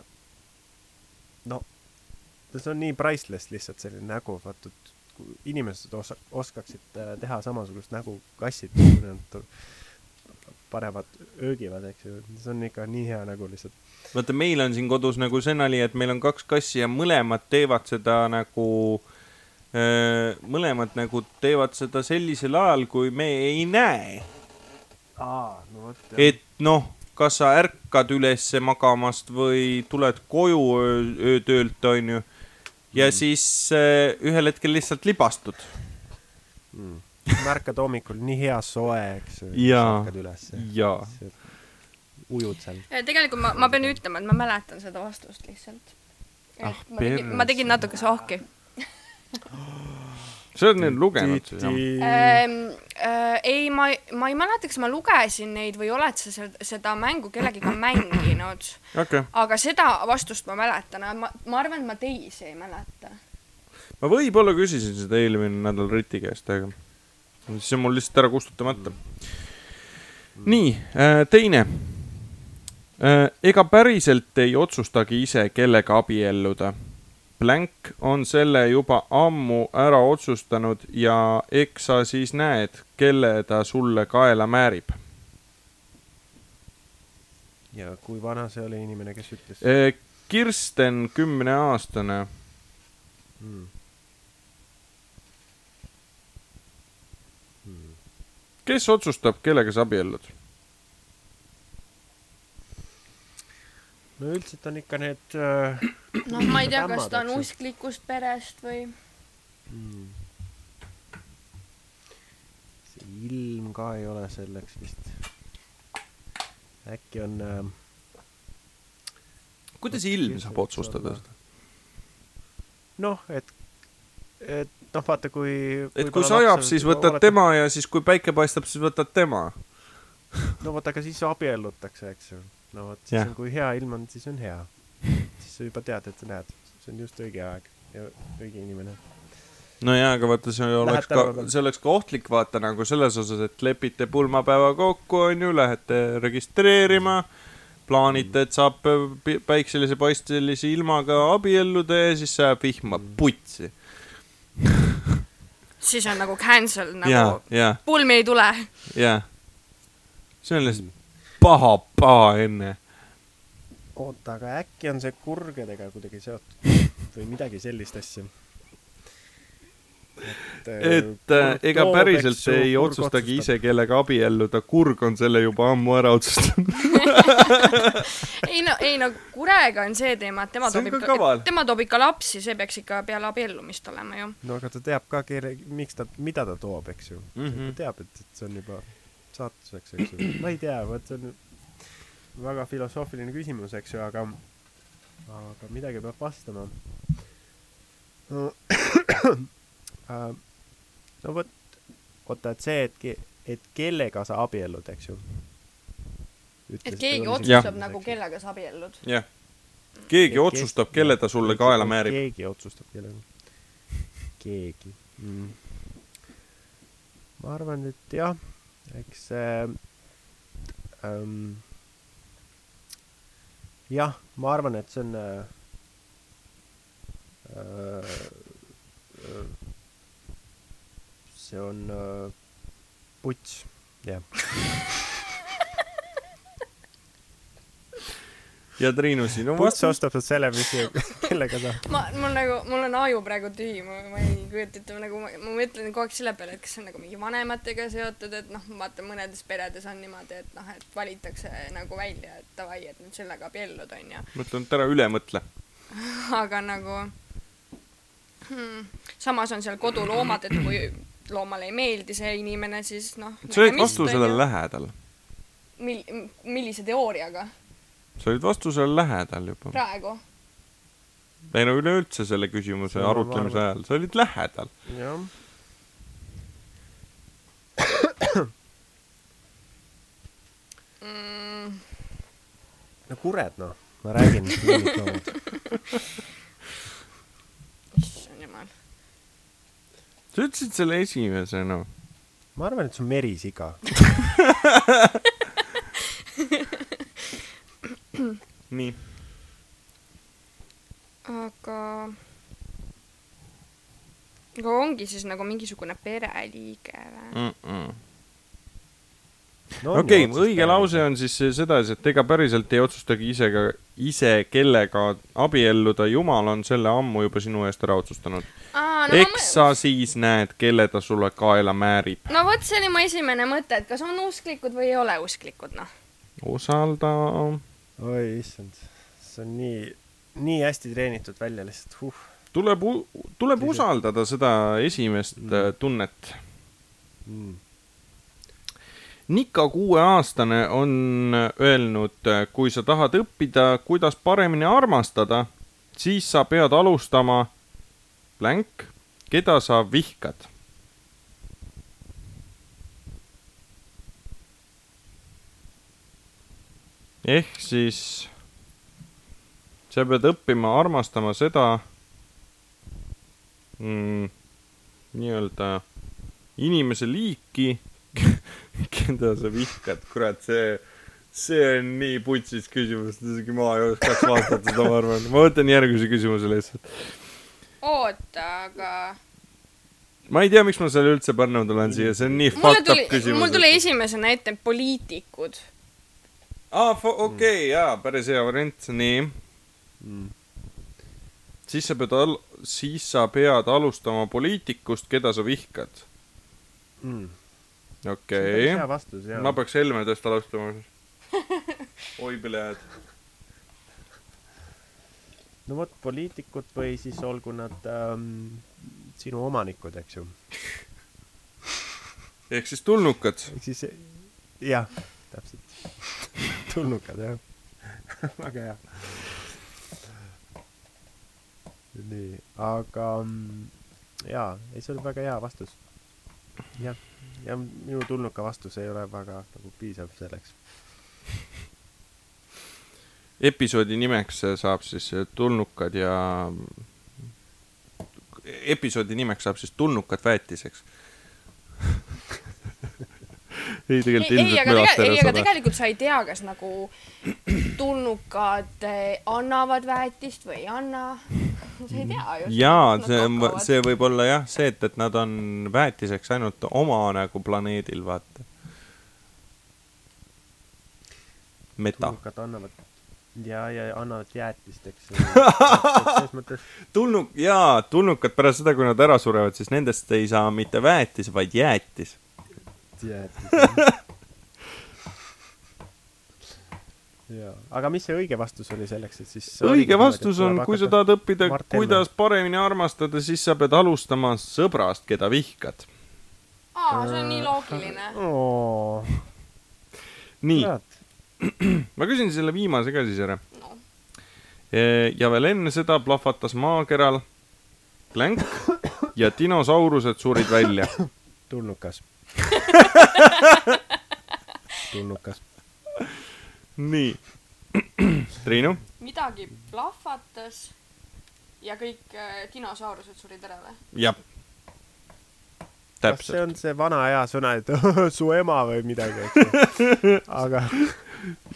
B: no see on nii priceless lihtsalt selline nägu, vaata, et kui inimesed osa-, oskaksid äh, teha samasugust nägu kassid, kui nad panevad, öögivad, eks ju, see on ikka nii hea nägu lihtsalt.
A: vaata, meil on siin kodus nagu see nali, et meil on kaks kassi ja mõlemad teevad seda nagu, mõlemad nagu teevad seda sellisel ajal, kui me ei näe.
B: aa, no vot.
A: et noh, kas sa ärkad ülesse magamast või tuled koju öö, öötöölt, onju. ja mm. siis äh, ühel hetkel lihtsalt libastud.
B: mm.. märkad hommikul nii hea soe, eks ju.
A: Jaa.
B: ärkad ülesse.
A: jaa.
B: ujud seal.
C: tegelikult ma, ma pean ütlema, et ma mäletan seda vastust lihtsalt.
A: Ah,
C: ma tegin, ma tegin natuke sohki
A: sa oled neid lugenud siis jah?
C: ähm,. Äh, ei, ma, ma ei mäleta, kas ma lugesin neid või oled sa seda, mängu kellegiga mänginud,
A: okay.,
C: aga seda vastust ma mäletan, ma, ma arvan, et ma teisi ei mäleta.
A: ma võib-olla küsisin seda eelmine nädal Riti käest, aga see on mul lihtsalt ära kustutamata. nii, teine. Äh, ega päriselt ei otsustagi ise, kellega abielluda. Blank on selle juba ammu ära otsustanud ja eks sa siis näed, kelle ta sulle kaela määrib.
B: ja kui vana see oli inimene, kes ütles
A: Äh, Kirsten, kümneaastane,
B: mm.?
A: kes otsustab, kellega sa abiellud?
B: No üldiselt on ikka need äh,
C: noh, ma ei tea, kas ta on usklikust perest või.
B: mm. see ilm ka ei ole selleks vist. äkki on äh,
A: kuidas ilm saab otsustada seda?
B: noh, et, et noh, vaata kui
A: et kui sajab, siis võtad. tema ja siis, kui päike paistab, siis võtad tema.
B: no vot, aga siis abiellutakse, eks ju. No vot, siis
A: Jah.
B: on, kui hea ilm on, siis on hea. siis sa juba tead, et sa näed, see on just õige aeg ja õige inimene.
A: no jaa, aga vaata, see oleks ka
B: tänava, peale.
A: see oleks ka ohtlik, vaata nagu selles osas, et lepite pulmapäeva kokku, onju, lähete registreerima, plaanite, et saab päikselise paistelise ilmaga abielluda ja siis sajab vihma putsi.
C: siis on nagu cancel nagu,, pulmi ei tule.
A: jaa. see on lihtsalt paha, paha enne.
B: oota, aga äkki on see kurgedega kuidagi seotud või midagi sellist asja? et,
A: et äh, ega päriselt ei otsustagi ise, kellega abielluda, kurg on selle juba ammu ära otsustanud.
C: ei no, ei no kurega on see teema, et tema
A: See on
C: toob
A: ka kaval.
C: ikka, tema toob ikka lapsi, see peaks ikka peale abiellumist olema ju.
B: no aga ta teab ka, kelle, miks ta, mida ta toob, eks ju mm. -hmm. ta teab, et, et see on juba saatuseks, eks ju. ma ei tea, vot see on väga filosoofiline küsimus, eks ju, aga, aga midagi peab vastama no. no vot, oota, et see, et, et kellega sa abiellud, eks ju.
C: et keegi otsustab nagu, kellega sa abiellud.
A: jah. keegi
B: Et kes-
A: otsustab, kelle ta sulle kaela määrib.
B: keegi otsustab, kellega. keegi mm.. ma arvan, et jah, eks see ähm,. jah, ma arvan, et see on äh, äh, see on äh, puts, jah.
A: ja Triinu, sinu
B: puts
A: vastus?
B: ostab selle, mis, kellega ta
C: ma, mul nagu, mul on aju praegu tühi, ma, ma ei kujuta ette, nagu ma, ma mõtlen kogu aeg selle peale, et kas see on nagu mingi vanematega seotud, et noh, vaata mõnedes peredes on niimoodi, et noh, et valitakse nagu välja, et davai, et nüüd sellega abiellud, onju.
A: mõtlen, et ära üle mõtle.
C: aga nagu hmm, samas on seal koduloomad, et kui loomale ei meeldi see inimene, siis noh.
A: sa olid vastusele. lähedal.
C: mil-, millise teooriaga
A: sa olid vastusele lähedal juba.
C: praegu?
A: ei no üleüldse selle küsimuse
B: No,
A: arutlemise ajal, sa olid lähedal.
B: jah.
C: Mm,
B: no kured noh, ma räägin, lemmikloomad.
C: issand jumal.
A: sa ütlesid selle esimesena.
B: ma arvan, et see on merisiga.
A: nii.
C: aga, aga ongi siis nagu mingisugune pereliige või?
B: no,
A: okei, õige lause on siis sedasi, et ega päriselt ei otsustagi ise ka, ise kellega abielluda, jumal on selle ammu juba sinu eest ära otsustanud.
C: no
A: eks sa siis näed, kelle ta sulle kaela määrib.
C: no vot, see oli mu esimene mõte, et kas on usklikud või ei ole usklikud, noh.
A: usalda.
B: Oi issand, see on nii, nii hästi treenitud välja lihtsalt, huh
A: tuleb, tuleb
B: Tõsi.
A: usaldada seda esimest mm. tunnet.
B: mm..
A: Nika kuueaastane on öelnud, kui sa tahad õppida, kuidas paremini armastada, siis sa pead alustama blank, keda sa vihkad. Ehk siis sa pead õppima armastama seda mm, nii-öelda inimese liiki, keda sa vihkad, kurat, see see on nii putsis küsimus, isegi ma ei oskaks vastata seda, ma arvan. ma võtan järgmise küsimuse lihtsalt.
C: oota, aga
A: ma ei tea, miks ma selle üldse pannud olen siia, see on nii fucked up küsimus.
C: mul tuli esimesena ette poliitikud.
A: aa, okei okay,, jaa, päris hea variant, nii. siis sa pead al-, siis sa pead alustama poliitikust, keda sa vihkad.
B: mm..
A: okei okay.. ma peaks Helmedest alustama siis. oi, pilead.
B: no vot, poliitikud või siis olgu nad ähm, sinu omanikud, eks ju.
A: ehk siis tulnukad.
B: ehk siis jah, täpselt. tulnukad, jah. väga hea. nii, aga mm, jaa, ei, see oli väga hea vastus. jah, ja minu tulnuka vastus ei ole väga nagu piisav selleks.
A: episoodi nimeks saab siis tulnukad ja episoodi nimeks saab siis tulnukad väetiseks ei tegelikult
C: ei,
A: ilmselt
C: aga
A: me
C: tegelikult, ei, aga tegelikult sa ei tea, kas nagu tulnukad eh, annavad väetist või ei anna. sa ei tea ju.
A: jaa see see võib olla jah see et et nad on väetiseks ainult oma nagu planeedil vaata meta
B: tulnukad annavad ja, ja annavad jäätist, eks selles mõttes
A: tulnuk jaa tulnukad pärast seda kui nad ära surevad siis nendest ei saa mitte väetis vaid jäätis
B: jäätist. jaa, aga mis see õige vastus oli selleks, et siis
A: õige vastus on, kui sa tahad õppida, kuidas paremini armastada, siis sa pead alustama sõbrast, keda vihkad.
C: aa, see on nii loogiline.
B: oo,
A: nii, ma küsin selle viimase ka siis ära.
C: no
A: ja veel enne seda plahvatas maakeral plänk ja dinosaurused surid välja.
B: tulnukas. tulnukas.
A: nii, Triinu,
C: midagi plahvatas ja kõik äh, dinosaurused surid ära või?
A: jah.
B: kas see
A: täpselt,
B: on see vana hea sõna, et su ema või midagi, eks ju. aga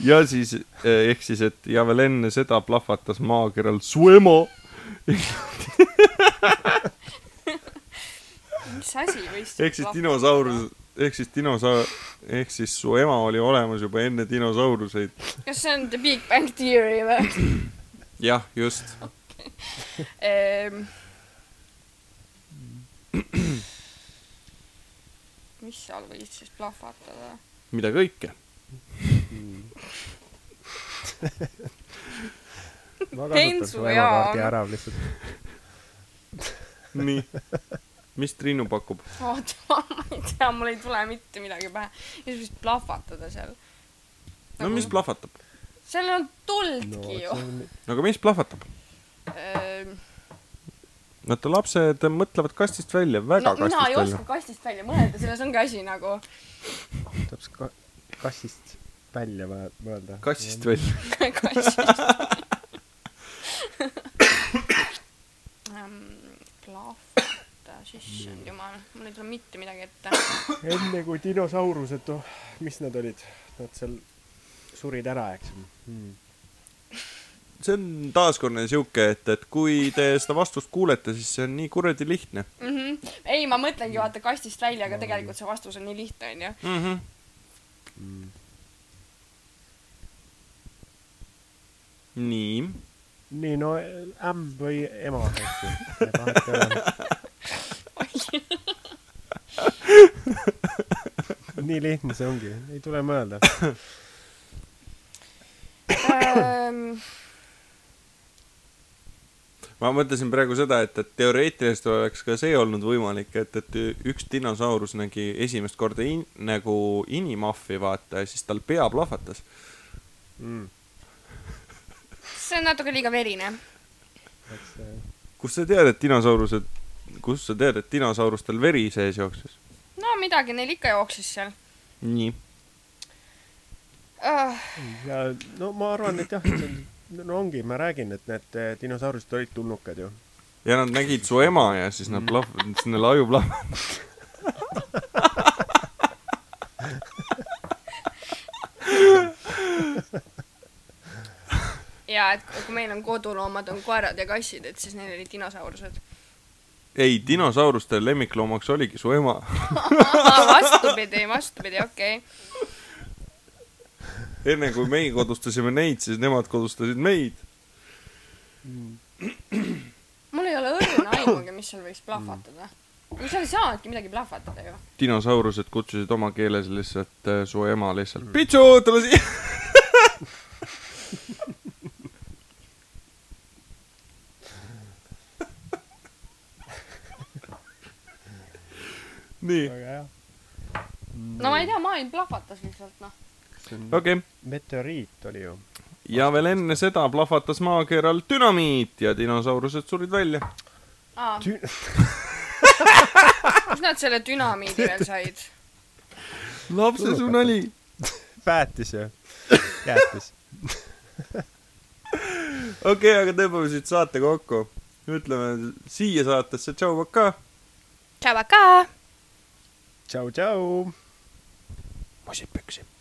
A: ja siis eh, ehk siis, et ja veel enne seda plahvatas maakeral su ema
C: mis asi võis
A: ehk siis dinosaurus, ehk siis dinosaur, ehk siis su ema oli olemas juba enne dinosauruseid.
C: kas see on The Big Bang Theory või
A: jah, just.
C: ehm,? mis seal võis siis plahvatada?
A: mida kõike.
B: ma kasutan su emakaardi ära lihtsalt.
A: nii, mis Triinu pakub?
C: oota, ma ei tea, mul ei tule mitte midagi pähe. mis võis plahvatada seal?
A: no mis plahvatab?
C: seal ei olnud
B: no
C: tuldki
B: see
C: ju.
B: on,
A: no aga mis plahvatab?
C: Ehm,
A: vaata, lapsed mõtlevad kastist välja, väga
C: no mina ei
A: kastist
C: oska
A: välja.
C: kastist välja mõelda, selles ongi asi nagu
B: saab ka kassist välja vä- mõelda.
A: kassist välja.
C: kassist ähm,. Issand jumal, mul ei tule mitte midagi ette.
B: enne kui dinosaurused, oh, mis nad olid? Nad seal surid ära, eks hmm..
A: see on taaskord siuke, et, et kui te seda vastust kuulete, siis see on nii kuradi lihtne
C: mm. -hmm. ei, ma mõtlengi vaata kastist välja, aga tegelikult see vastus on nii lihtne, onju.
A: mm. -hmm.
B: Mm.
A: nii,
B: nii, no ämm või ema, eks ju. vahet ei ole. nii lihtne see ongi, ei tule mõelda.
C: Ähm,
A: ma mõtlesin praegu seda, et, et teoreetiliselt oleks ka see olnud võimalik, et, et üks dinosaurus nägi esimest korda in, nagu inimahvi, vaata, ja siis tal pea plahvatas.
B: Mm.
C: see on natuke liiga verine.
A: kust sa tead, et dinosaurused, kust sa tead, et dinosaurustel veri sees jooksis?
C: no midagi neil ikka jooksis seal
A: nii,
C: uh,.
B: ja no ma arvan, et jah, no ongi, ma räägin, et need eh, dinosaurused olid tulnukad ju.
A: ja nad nägid su ema ja siis nad plahv-, siis neil aju plahvatas.
C: jaa, et kui meil on koduloomad, on koerad ja kassid, et siis neil olid dinosaurused.
A: ei, dinosauruste lemmikloomaks oligi su ema.
C: vastupidi, vastupidi, okei okay..
A: enne kui meie kodustasime neid, siis nemad kodustasid meid.
C: mul ei ole õrna aimugi, mis seal võiks plahvatada. no seal ei saanudki midagi plahvatada ju.
A: dinosaurused kutsusid oma keeles lihtsalt äh, su ema lihtsalt. Pitsu, tule siia. nii,
B: väga hea.
C: no ma ei tea, maailm plahvatas lihtsalt noh.
A: okei okay..
B: meteoriit oli ju.
A: ja veel enne seda plahvatas maakeral dünamiit ja dinosaurused surid välja.
C: kust nad selle dünamiidi veel said?
A: lapse, su nali.
B: päätis ju. jäätis.
A: okei aga tõmbame siit saate kokku. ütleme siia saatesse tšau, pakaa.
C: tšau, pakaa.
B: tšau, tšau.
A: musipüksi.